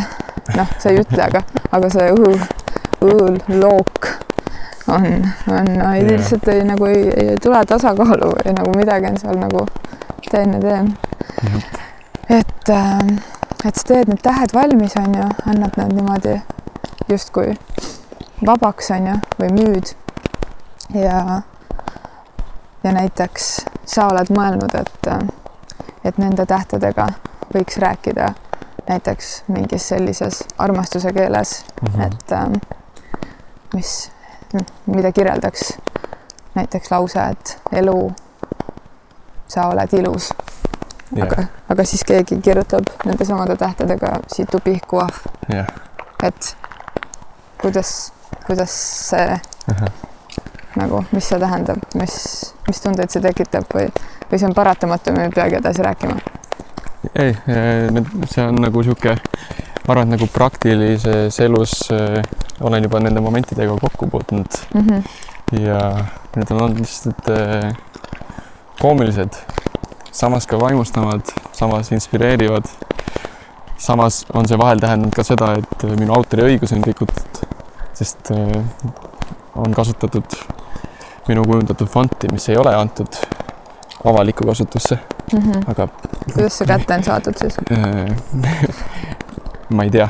noh, sa ei ütle, aga, aga see õhu, õõlook on, on no, yeah. lihtsalt ei, nagu ei, ei tule tasakaalu või nagu midagi on seal nagu teen ja teen. -hmm. et äh,, et sa teed need tähed valmis, on ju, annad nad niimoodi justkui vabaks, on ju, või müüd. Ja, ja näiteks sa oled mõelnud, et, et nende tähtedega võiks rääkida näiteks mingis sellises armastuse keeles mm, -hmm. et mis mida kirjeldaks näiteks lause, et elu, sa oled ilus yeah.. aga, aga siis keegi kirjutab nende samade tähtedega situ pihku ahv yeah.. et kuidas, kuidas see uh -huh. Nagu, mis see tähendab, mis, mis tundeid see tekitab või, või see on paratamatu, me ei peagi edasi rääkima? ei, see on nagu sihuke ma arvan, et nagu praktilises elus äh, olen juba nende momentidega kokku puutunud mm. -hmm. ja need on olnud lihtsalt äh, koomilised, samas ka vaimustavad, samas inspireerivad. samas on see vahel tähendanud ka seda, et minu autoriõigusi on rikutud, sest on kasutatud minu kujundatud fonti, mis ei ole antud avalikku kasutusse mm. -hmm. aga. kuidas see kätte on saadud siis äh, ma ei tea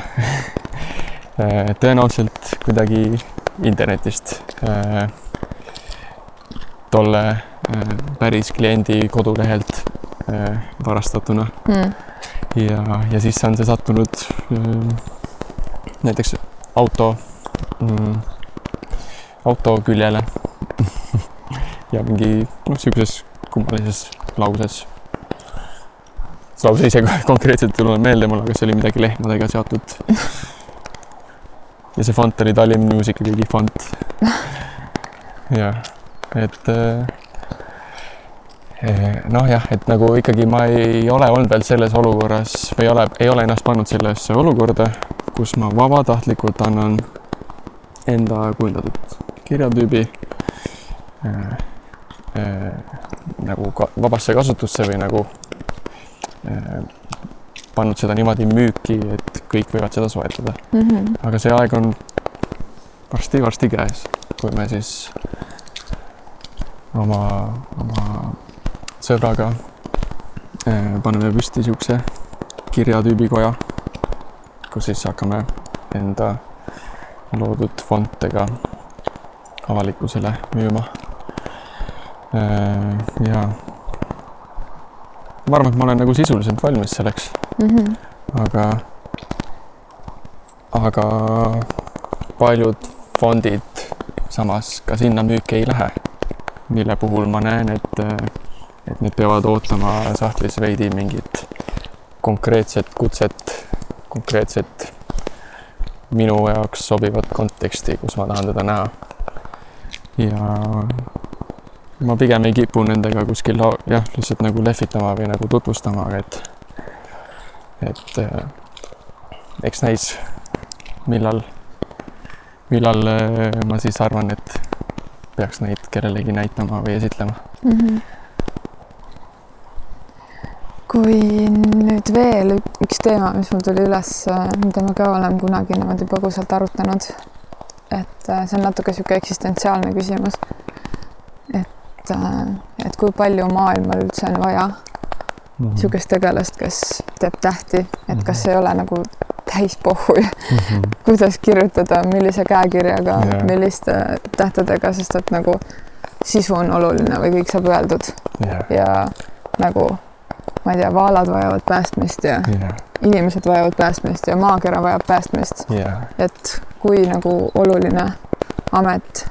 äh, tõenäoliselt kuidagi internetist äh, tolle päris kliendi kodulehelt varastatuna mm.. ja, ja siis on see sattunud näiteks auto mm,, auto küljele ja mingi noh, niisuguses kummalises lauses lause ise konkreetselt ei tule meelde mul, aga see oli midagi lehmadega seotud. ja see fond oli Tallinn Music kõigi fond. jah, et, noh, jah, et nagu ikkagi ma ei ole olnud veel selles olukorras või ei ole, ei ole ennast pannud sellesse olukorda, kus ma vabatahtlikult annan enda kujundatud kirjatüübi äh, äh, nagu ka vabasse kasutusse või nagu äh, pannud seda niimoodi müüki, et kõik võivad seda soetada mm. -hmm. aga see aeg on varsti-varsti käes, kui me siis oma, oma sõbraga äh, paneme püsti siukse kirjatüübi koja, kus siis hakkame enda loodud fontidega avalikkusele müüma. Äh, ja ma arvan, et ma olen nagu sisuliselt valmis selleks mm. -hmm. aga, aga paljud fondid samas ka sinna müüki ei lähe, mille puhul ma näen, et, et need peavad ootama sahtlis veidi mingit konkreetset kutset, konkreetset minu jaoks sobivat konteksti, kus ma tahan teda näha. Ja ma pigem ei kipu nendega kuskil jah, lihtsalt nagu lehvitama või nagu tutvustama, aga et, et äh, eks näis, millal, millal äh, ma siis arvan, et peaks neid kellelegi näitama või esitlema mm. -hmm. kui nüüd veel üks teema, mis mul tuli üles, mida ma ka olen kunagi niimoodi põgusalt arutanud, et äh, see on natuke niisugune eksistentsiaalne küsimus. et, äh, et kui palju maailmal üldse on vaja niisugust mm -hmm. tegelast, kes teeb tähti, et kas Mhm. ei ole nagu täis pohhui mm. -hmm. kuidas kirjutada, millise käekirjaga Jaa. milliste tähtedega, sest et nagu sisu on oluline või kõik saab öeldud jah, ja nagu ma ei tea, vaalad vajavad päästmist ja jah, inimesed vajavad päästmist ja maakera vajab päästmist, jah. et kui nagu oluline amet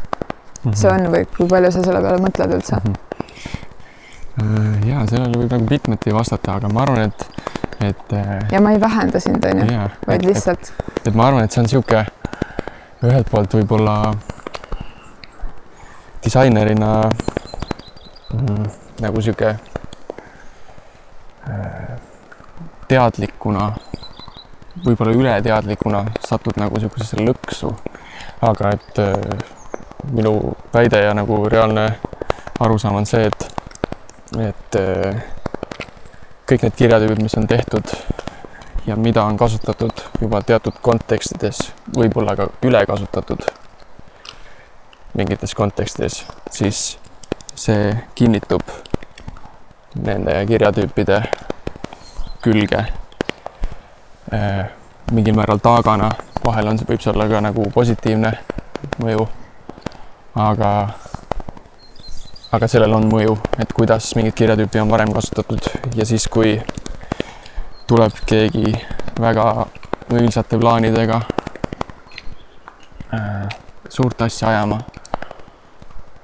Mhm. see on või kui palju sa selle peale mõtled üldse? Äh, ja sellele võib nagu mitmeti vastata, aga ma arvan, et, et äh, ja ma ei vähenda sind, onju, vaid et, lihtsalt et, ma arvan, et see on niisugune ühelt poolt võib-olla disainerina mm, nagu äh, teadlikuna, võib-olla ületeadlikuna satud nagu niisugusesse lõksu. aga et äh, minu väide ja nagu reaalne arusaam on see, et, et äh, kõik need kirjatüübid, mis on tehtud ja mida on kasutatud juba teatud kontekstides, võib-olla ka ülekasutatud mingites kontekstides, siis see kinnitub nende kirjatüüpide külge äh, mingil määral taagana, vahel on, võib see olla ka nagu positiivne mõju. aga, aga sellel on mõju, et kuidas mingit kirjatüüpi on varem kasutatud ja siis, kui tuleb keegi väga õilsate plaanidega äh, suurt asja ajama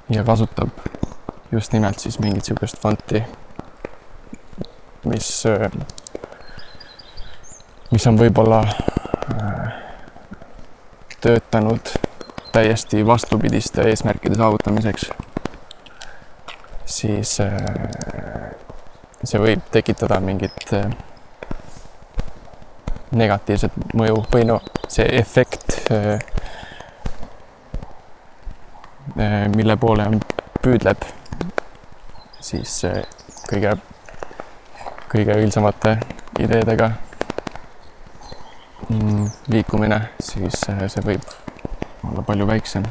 ja kasutab just nimelt siis mingit niisugust fonti, mis, mis on võib-olla äh, töötanud täiesti vastupidiste eesmärkide saavutamiseks, siis äh, see võib tekitada mingit äh, negatiivset mõju või no see efekt, mille poole on, püüdleb siis kõige, kõige õilsamate ideedega mm, liikumine, siis see võib olla palju väiksem.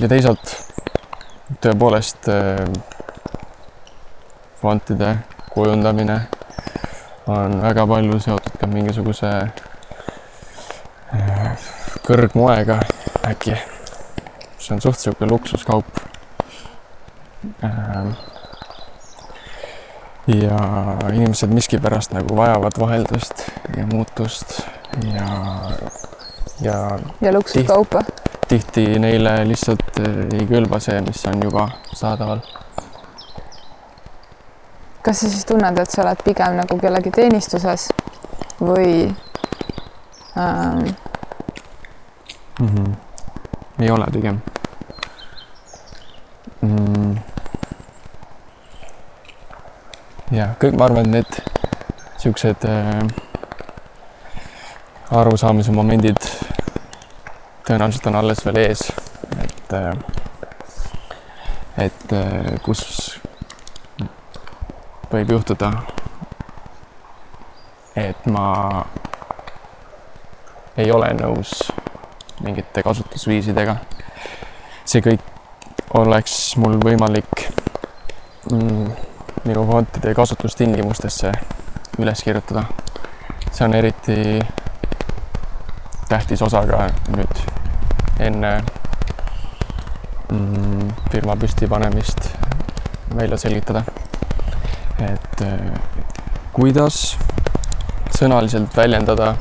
ja teisalt tõepoolest fontide kujundamine on väga palju seotud ka mingisuguse kõrgmoega äkki. see on suht sihuke luksuskaup. Ja inimesed miskipärast nagu vajavad vaheldust ja muutust ja, ja ja luksuskaupa. tihti neile lihtsalt ei kõlba see, mis on juba saadaval kas sa siis tunned, et sa oled pigem nagu kellegi teenistuses või ähm... mm? -hmm. ei ole pigem jah, kõik, ma arvan, et need siuksed äh, arusaamise momendid tõenäoliselt on alles veel ees, et äh, et äh, kus võib juhtuda, et ma ei ole nõus mingite kasutusviisidega. see kõik oleks mul võimalik mm, minu fontide kasutustingimustesse üles kirjutada. see on eriti tähtis osa ka nüüd enne mm, firma püstipanemist välja selgitada. et kuidas sõnaliselt väljendada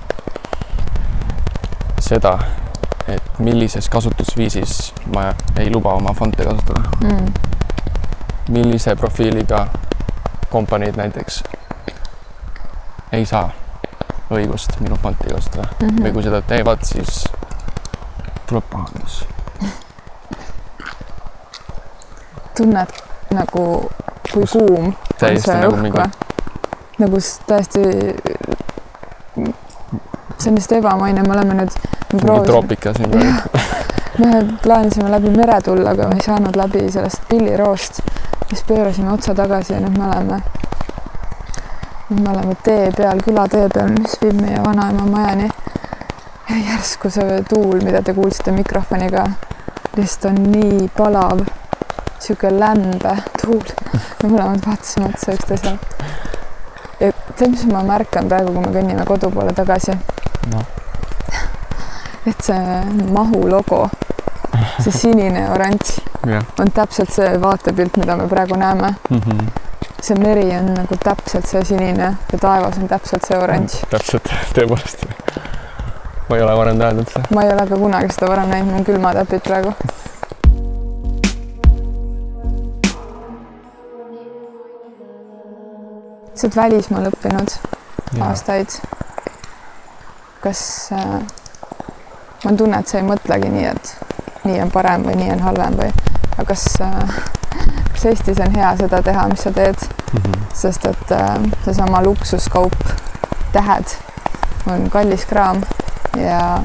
seda, et millises kasutusviisis ma ei luba oma fonte kasutada mm.. millise profiiliga kompaniid näiteks ei saa õigust minu fonti kasutada mm -hmm. või kui seda teevad, siis tuleb pahandus. tunned nagu, kui kuum on see nagu õhk mingi... või? nagu täiesti, see on lihtsalt ebamaine, me oleme nüüd. mingi troopika siin praegu me plaanisime läbi mere tulla, aga me ei saanud läbi sellest pilliroost. Siis pöörasime otsa tagasi ja nüüd me oleme, nüüd me oleme tee peal, külatee peal, mis viib meie vanaema majani. ja järsku see tuul, mida te kuulsite mikrofoniga, lihtsalt on nii palav, sihuke lämbe tuul. me mõlemad vaatasime otsa üksteisele. ja tead, mis ma märkan praegu, kui me kõnnime kodu poole tagasi no.? et see mahu logo see sinine oranž yeah. on täpselt see vaatepilt, mida me praegu näeme mm. -hmm. see meri on nagu täpselt see sinine ja taevas on täpselt see oranž. täpselt, tõepoolest. ma ei ole varem täheldanud seda. ma ei ole ka kunagi seda varem näinud, mul on külmatäpid praegu. sa oled välismaal õppinud ja. aastaid. kas äh, ma tunnen, et sa ei mõtlegi nii, et nii on parem või nii on halvem või aga kas, äh, kas Eestis on hea seda teha, mis sa teed mm? -hmm. sest et äh, seesama luksuskaup, tähed on kallis kraam ja,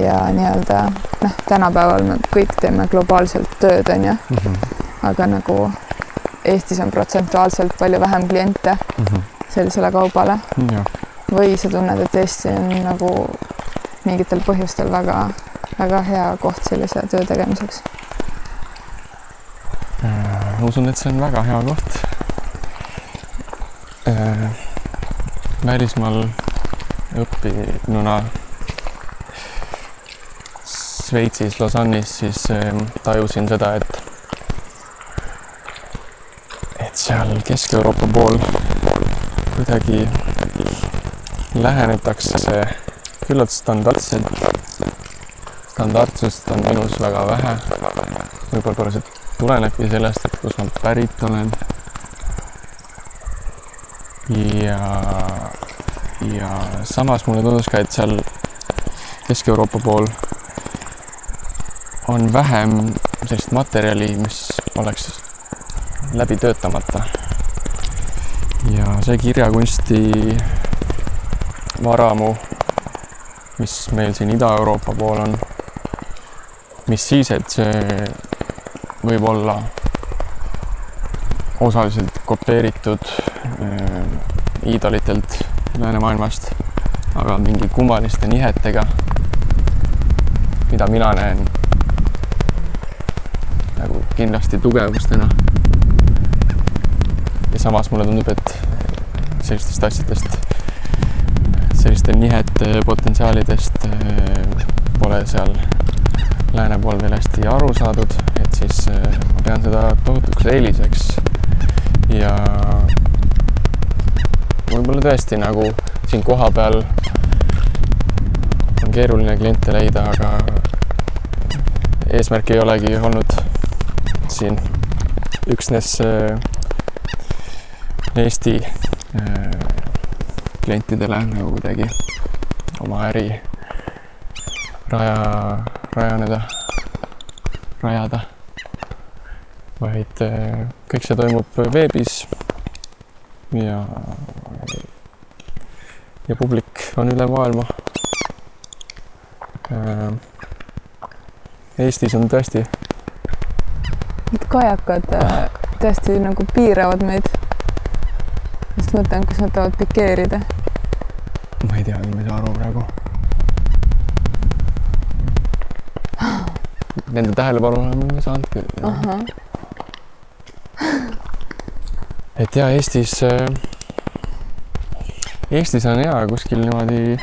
ja nii-öelda noh, tänapäeval me kõik teeme globaalselt tööd, on ju mm. -hmm. aga nagu Eestis on protsentuaalselt palju vähem kliente mm -hmm. sellisele kaubale ja. või sa tunned, et Eesti on nagu mingitel põhjustel väga väga hea koht sellise töö tegemiseks? Ma usun, et see on väga hea koht. Äh, välismaal õppinuna Šveitsis Lausanne'is, siis ähm, tajusin seda, et et seal Kesk-Euroopa pool kuidagi lähenetakse küllalt standardselt standardsust on minus väga vähe. võib-olla see tulenebki sellest, et kust ma pärit olen. ja, ja samas mulle tundus ka, et seal Kesk-Euroopa pool on vähem sellist materjali, mis oleks läbi töötamata. ja see kirjakunsti varamu, mis meil siin Ida-Euroopa pool on mis siis, et see võib olla osaliselt kopeeritud äh, iidolitelt läänemaailmast, aga mingi kummaliste nihetega, mida mina näen nagu kindlasti tugevustena. ja samas mulle tundub, et sellistest asjadest, selliste nihete potentsiaalidest äh, pole seal lääne pool veel hästi aru saadud, et siis äh, ma pean seda tohutuks eeliseks. ja võib-olla tõesti nagu siin kohapeal on keeruline kliente leida, aga eesmärk ei olegi olnud siin üksnes äh, Eesti äh, klientidele nagu kuidagi oma äri raja rajaneda, rajada, vaid äh, kõik see toimub veebis ja, ja publik on üle maailma. Äh, Eestis on tõesti. Need kajakad äh, tõesti nagu piiravad meid. just mõtlen, kas nad tahavad pikeerida. ma ei tea, ma ei saa aru praegu. Nende tähelepanu oleme saanud küll. Et ja Eestis, äh, Eestis on hea kuskil niimoodi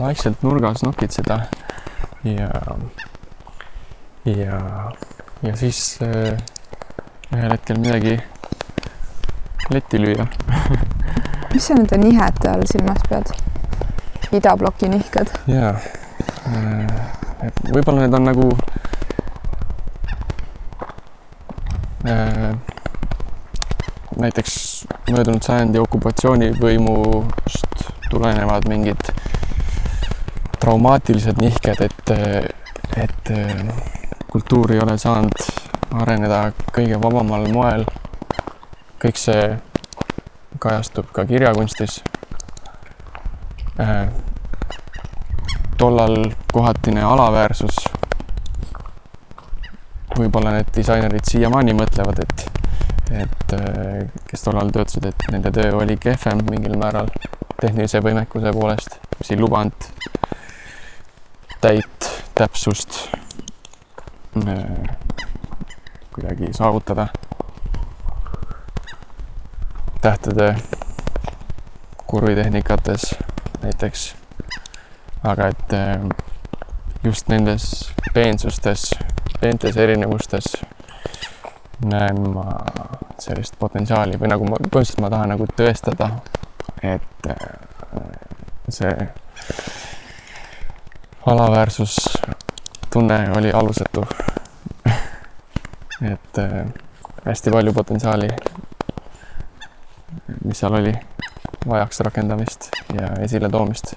vaikselt nurgas nokitseda ja, ja, ja siis äh, ühel hetkel midagi letti lüüa mis sa nende nihete all silmas pead? idabloki nihked? jaa, et võib-olla need on nagu äh, näiteks möödunud sajandi okupatsioonivõimust tulenevad mingid traumaatilised nihked, et, et kultuur ei ole saanud areneda kõige vabamal moel. kõik see kajastub ka kirjakunstis äh,. tollal kohatine alaväärsus. võib-olla need disainerid siiamaani mõtlevad, et et äh, kes tollal töötasid, et nende töö oli kehvem mingil määral tehnilise võimekuse poolest, mis ei lubanud täit täpsust äh, kuidagi saavutada. tähtede kurvitehnikates näiteks. aga et äh, just nendes peensustes, peentes erinevustes näen ma sellist potentsiaali või nagu ma, põhimõtteliselt ma tahan nagu tõestada, et äh, see alaväärsustunne oli alusetu. et äh, hästi palju potentsiaali, mis seal oli, vajaks rakendamist ja esiletoomist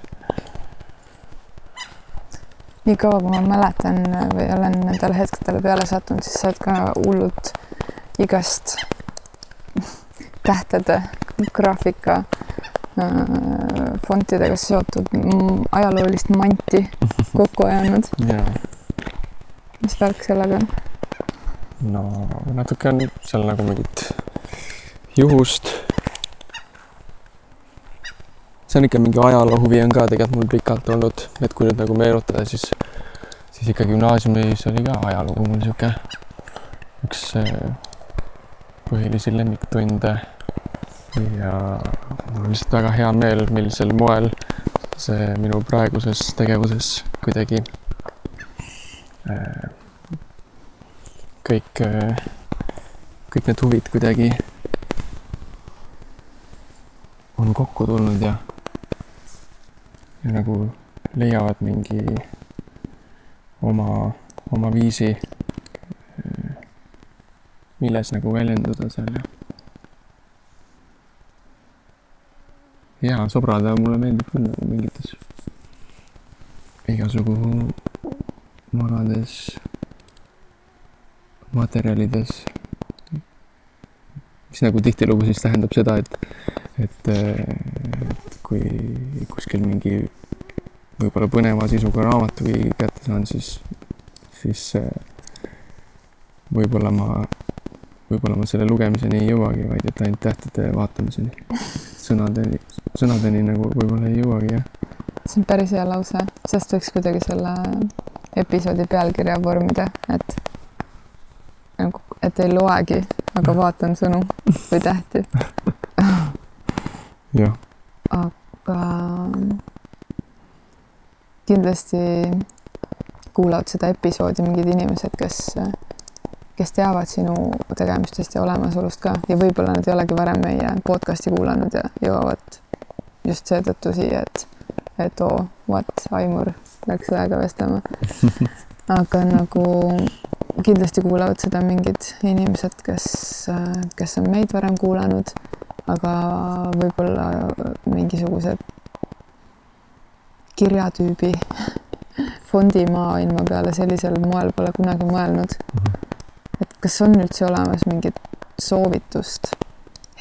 nii kaua, kui ma mäletan või olen nendele hetkedele peale sattunud, siis sa oled ka hullult igast tähtede, graafika äh, fontidega seotud ajaloolist manti kokku ajanud mis värk sellega on? no natuke on seal nagu mingit juhust. see on ikka mingi ajaloohuvi on ka tegelikult mul pikalt olnud, et kui nüüd nagu meenutada, siis, siis ikka gümnaasiumis oli ka ajalugu mul sihuke üks äh, põhilisi lemmiktunde. ja mul on lihtsalt väga hea meel, millisel moel see minu praeguses tegevuses kuidagi äh, kõik, äh, kõik need huvid kuidagi on kokku tulnud ja, ja nagu leiavad mingi oma, oma viisi milles nagu väljenduda seal ja. ja sobrada mulle meeldib küll nagu mingites igasugu vanades materjalides. mis nagu tihtilugu siis tähendab seda, et, et, et kui kuskil mingi võib-olla põneva sisuga raamatu kätte saan, siis, siis võib-olla ma võib-olla ma selle lugemiseni ei jõuagi, vaid et ainult tähtede vaatamiseni. sõnadeni, sõnadeni nagu võib-olla ei jõuagi, jah. see on päris hea lause, sest võiks kuidagi selle episoodi pealkirja vormida, et nagu, et ei loegi, aga vaatan sõnu või tähti. jah. aga kindlasti kuulavad seda episoodi mingid inimesed, kes kes teavad sinu tegemistest ja olemasolust ka ja võib-olla nad ei olegi varem meie podcast'i kuulanud ja jõuavad just seetõttu siia, et, et oo, vot, Aimur läks õega vestlema. aga nagu kindlasti kuulavad seda mingid inimesed, kes, kes on meid varem kuulanud, aga võib-olla mingisugused kirjatüübi fondimaailma peale sellisel moel pole kunagi mõelnud mm. -hmm et kas on üldse olemas mingit soovitust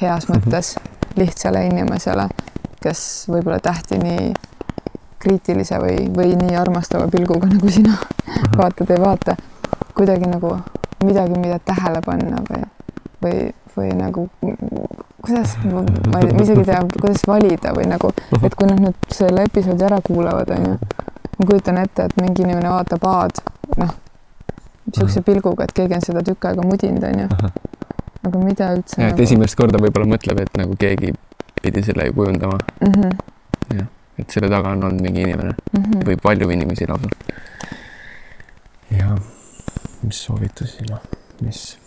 heas mhm. mõttes lihtsale inimesele, kes võib-olla tähti nii kriitilise või, või nii armastava pilguga, nagu sina vaatad, ei vaata, kuidagi nagu midagi, mida tähele panna või, või, või nagu kuidas, ma ei, isegi ei tea, kuidas valida või nagu, et kui nad nüüd selle episoodi ära kuulavad, onju, ma kujutan ette, et mingi inimene vaatab A-d, noh, niisuguse pilguga, et keegi on seda tükk aega mudinud, onju. aga mida üldse. ja, et nagu... esimest korda võib-olla mõtleb, et nagu keegi pidi selle ju kujundama mm. -hmm. jah, et selle taga on olnud mingi inimene mm -hmm. või palju inimesi lausa. ja mis soovitusi, noh, mis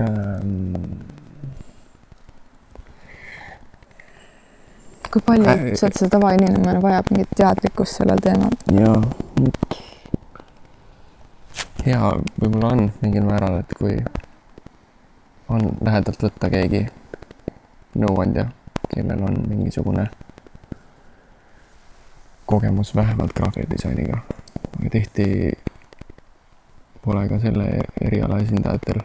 ähm kui palju äh, sealt see tavainimene vajab mingit teadlikkust sellel teemal? jaa, hea võib-olla on mingil määral, et kui on lähedalt võtta keegi nõuandja, kellel on mingisugune kogemus vähemalt graafikadisainiga, aga tihti pole ka selle eriala esindajatel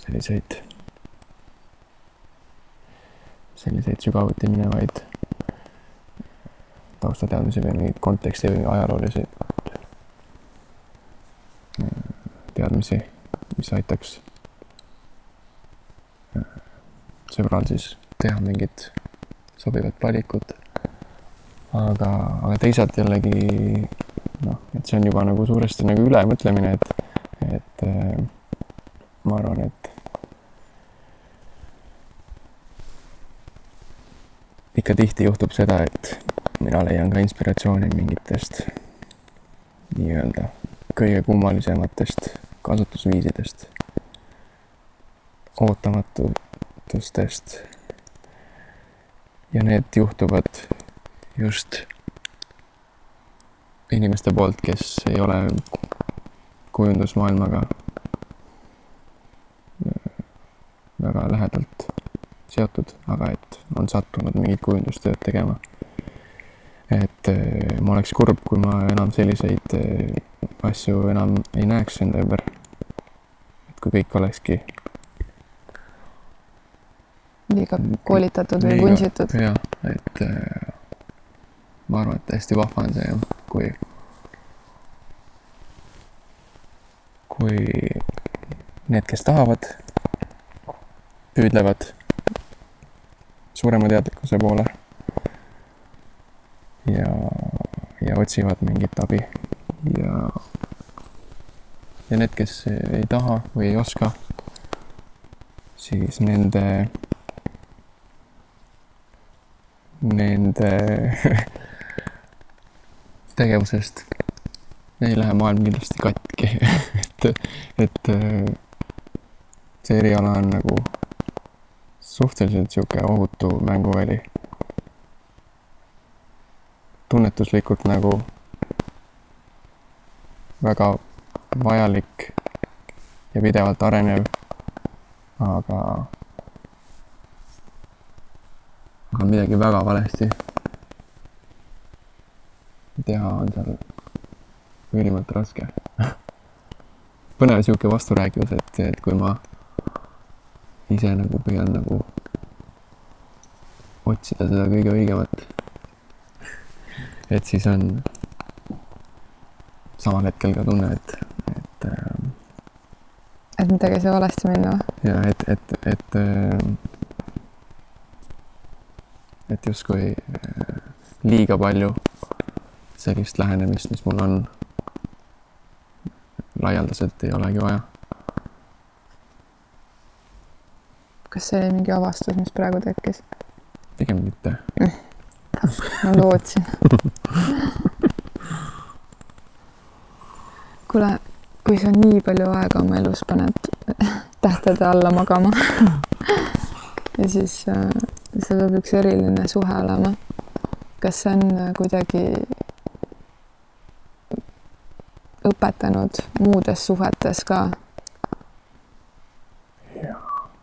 selliseid selliseid sügavuti minevaid taustateadmisi või mingeid konteksti või ajaloolisi teadmisi, mis aitaks sõbral siis teha mingit sobivat valikut. aga, aga teisalt jällegi noh, et see on juba nagu suuresti nagu ülemõtlemine, et, et ma arvan, et ikka tihti juhtub seda, et mina leian ka inspiratsiooni mingitest nii-öelda kõige kummalisematest kasutusviisidest, ootamatustest. ja need juhtuvad just inimeste poolt, kes ei ole kujundusmaailmaga väga lähedalt seotud, aga et on sattunud mingit kujundustööd tegema. et äh, ma oleks kurb, kui ma enam selliseid äh, asju enam ei näeks enda ümber. Kõik olekski. liiga koolitatud või vunsitud. jah, et äh, ma arvan, et hästi vahva on see jah, kui, kui need, kes tahavad, püüdlevad suurema teadlikkuse poole. ja, ja otsivad mingit abi ja, ja need, kes ei taha või ei oska, siis nende, nende tegevusest ei lähe maailm kindlasti katki et, et see eriala on nagu suhteliselt sihuke ohutu mänguväli. tunnetuslikult nagu väga vajalik ja pidevalt arenev, aga, aga midagi väga valesti teha on seal ülimalt raske põnev sihuke vasturääkivus, et, et kui ma ise nagu püüan nagu otsida seda kõige õigemat. et siis on samal hetkel ka tunne, et. Et midagi sai valesti minna. Ja et, et, et äh,, et justkui äh, liiga palju sellist lähenemist, mis mul on, laialdaselt ei olegi vaja. Kas see oli mingi avastus, mis praegu tekkis? pigem mitte. Ma lootsin. Kuule, kui sa nii palju aega oma elus paned tähtede alla magama ja siis äh, see peab üks eriline suhe olema. kas see on äh, kuidagi õpetanud muudes suhetes ka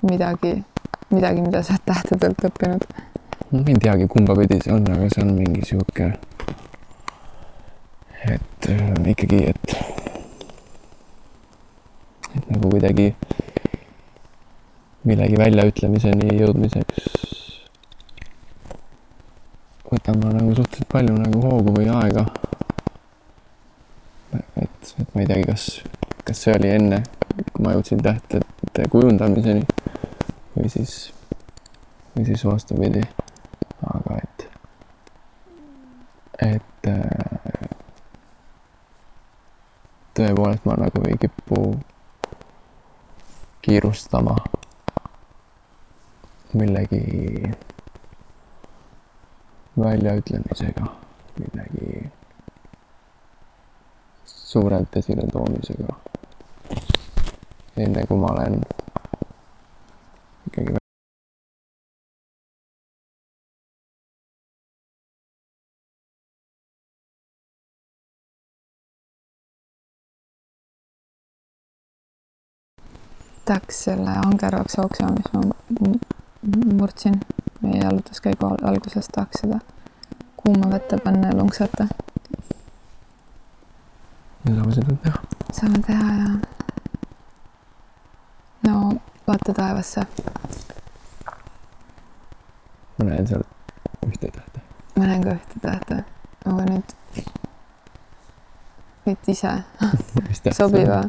midagi, midagi, mida sa oled tähtedelt õppinud? ma ei teagi, kumba pidi see on, aga see on mingi sihuke, et äh, ikkagi, et, et nagu kuidagi millegi väljaütlemiseni jõudmiseks võtan ma nagu suhteliselt palju nagu hoogu või aega. et, et ma ei teagi, kas, kas see oli enne, kui ma jõudsin tähtede kujundamiseni või siis, või siis vastupidi. aga et, et tõepoolest ma nagu ei kipu kiirustama millegi väljaütlemisega, millegi suurelt esiletoomisega. enne kui ma olen ikkagi tahaks selle angervaks oksa, mis ma murdsin meie jalutuskäigu alguses, tahaks seda kuuma vette panna ja lonksata. me saame seda teha. saame teha ja. no vaata taevasse. ma näen seal ühte tähte. ma näen ka ühte tähte, aga nüüd võid ise sobiva,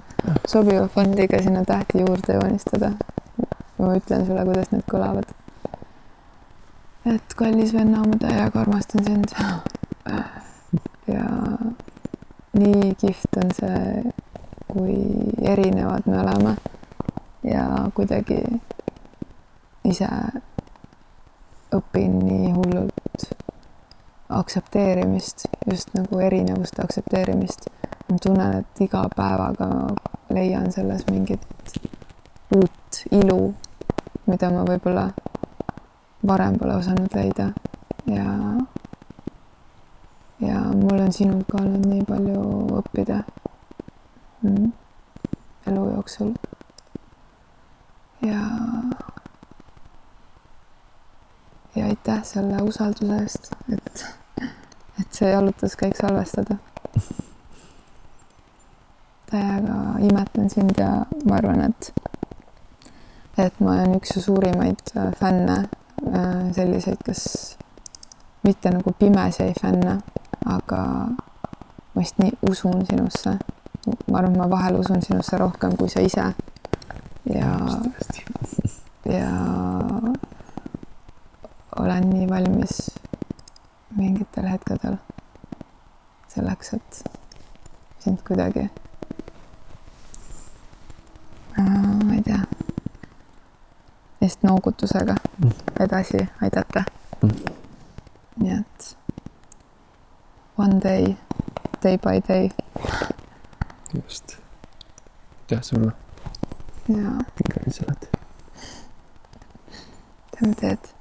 sobiva fondiga sinna tähti juurde joonistada. Ma ütlen sulle, kuidas need kõlavad. et kallis venna, ma täiega armastan sind. ja nii kihvt on see, kui erinevad me oleme ja kuidagi ise õpin nii hullult aktsepteerimist, just nagu erinevuste aktsepteerimist ma tunnen, et iga päevaga leian selles mingit uut ilu, mida ma võib-olla varem pole osanud leida ja ja mul on sinult ka olnud nii palju õppida mm, elu jooksul. ja ja aitäh selle usalduse eest, et, et see jalutuskäik salvestada täiega imetlen sind ja ma arvan, et et ma olen üks su suurimaid äh, fänne, äh, selliseid, kes mitte nagu pimesi fänne, aga ma vist nii usun sinusse. ma arvan, et ma vahel usun sinusse rohkem kui sa ise. ja, ja olen nii valmis mingitel hetkedel selleks, et sind kuidagi noogutusega mm. edasi aidata mm.. nii et one day, day by day. just. aitäh sulle. jaa. sa oled. teeme teed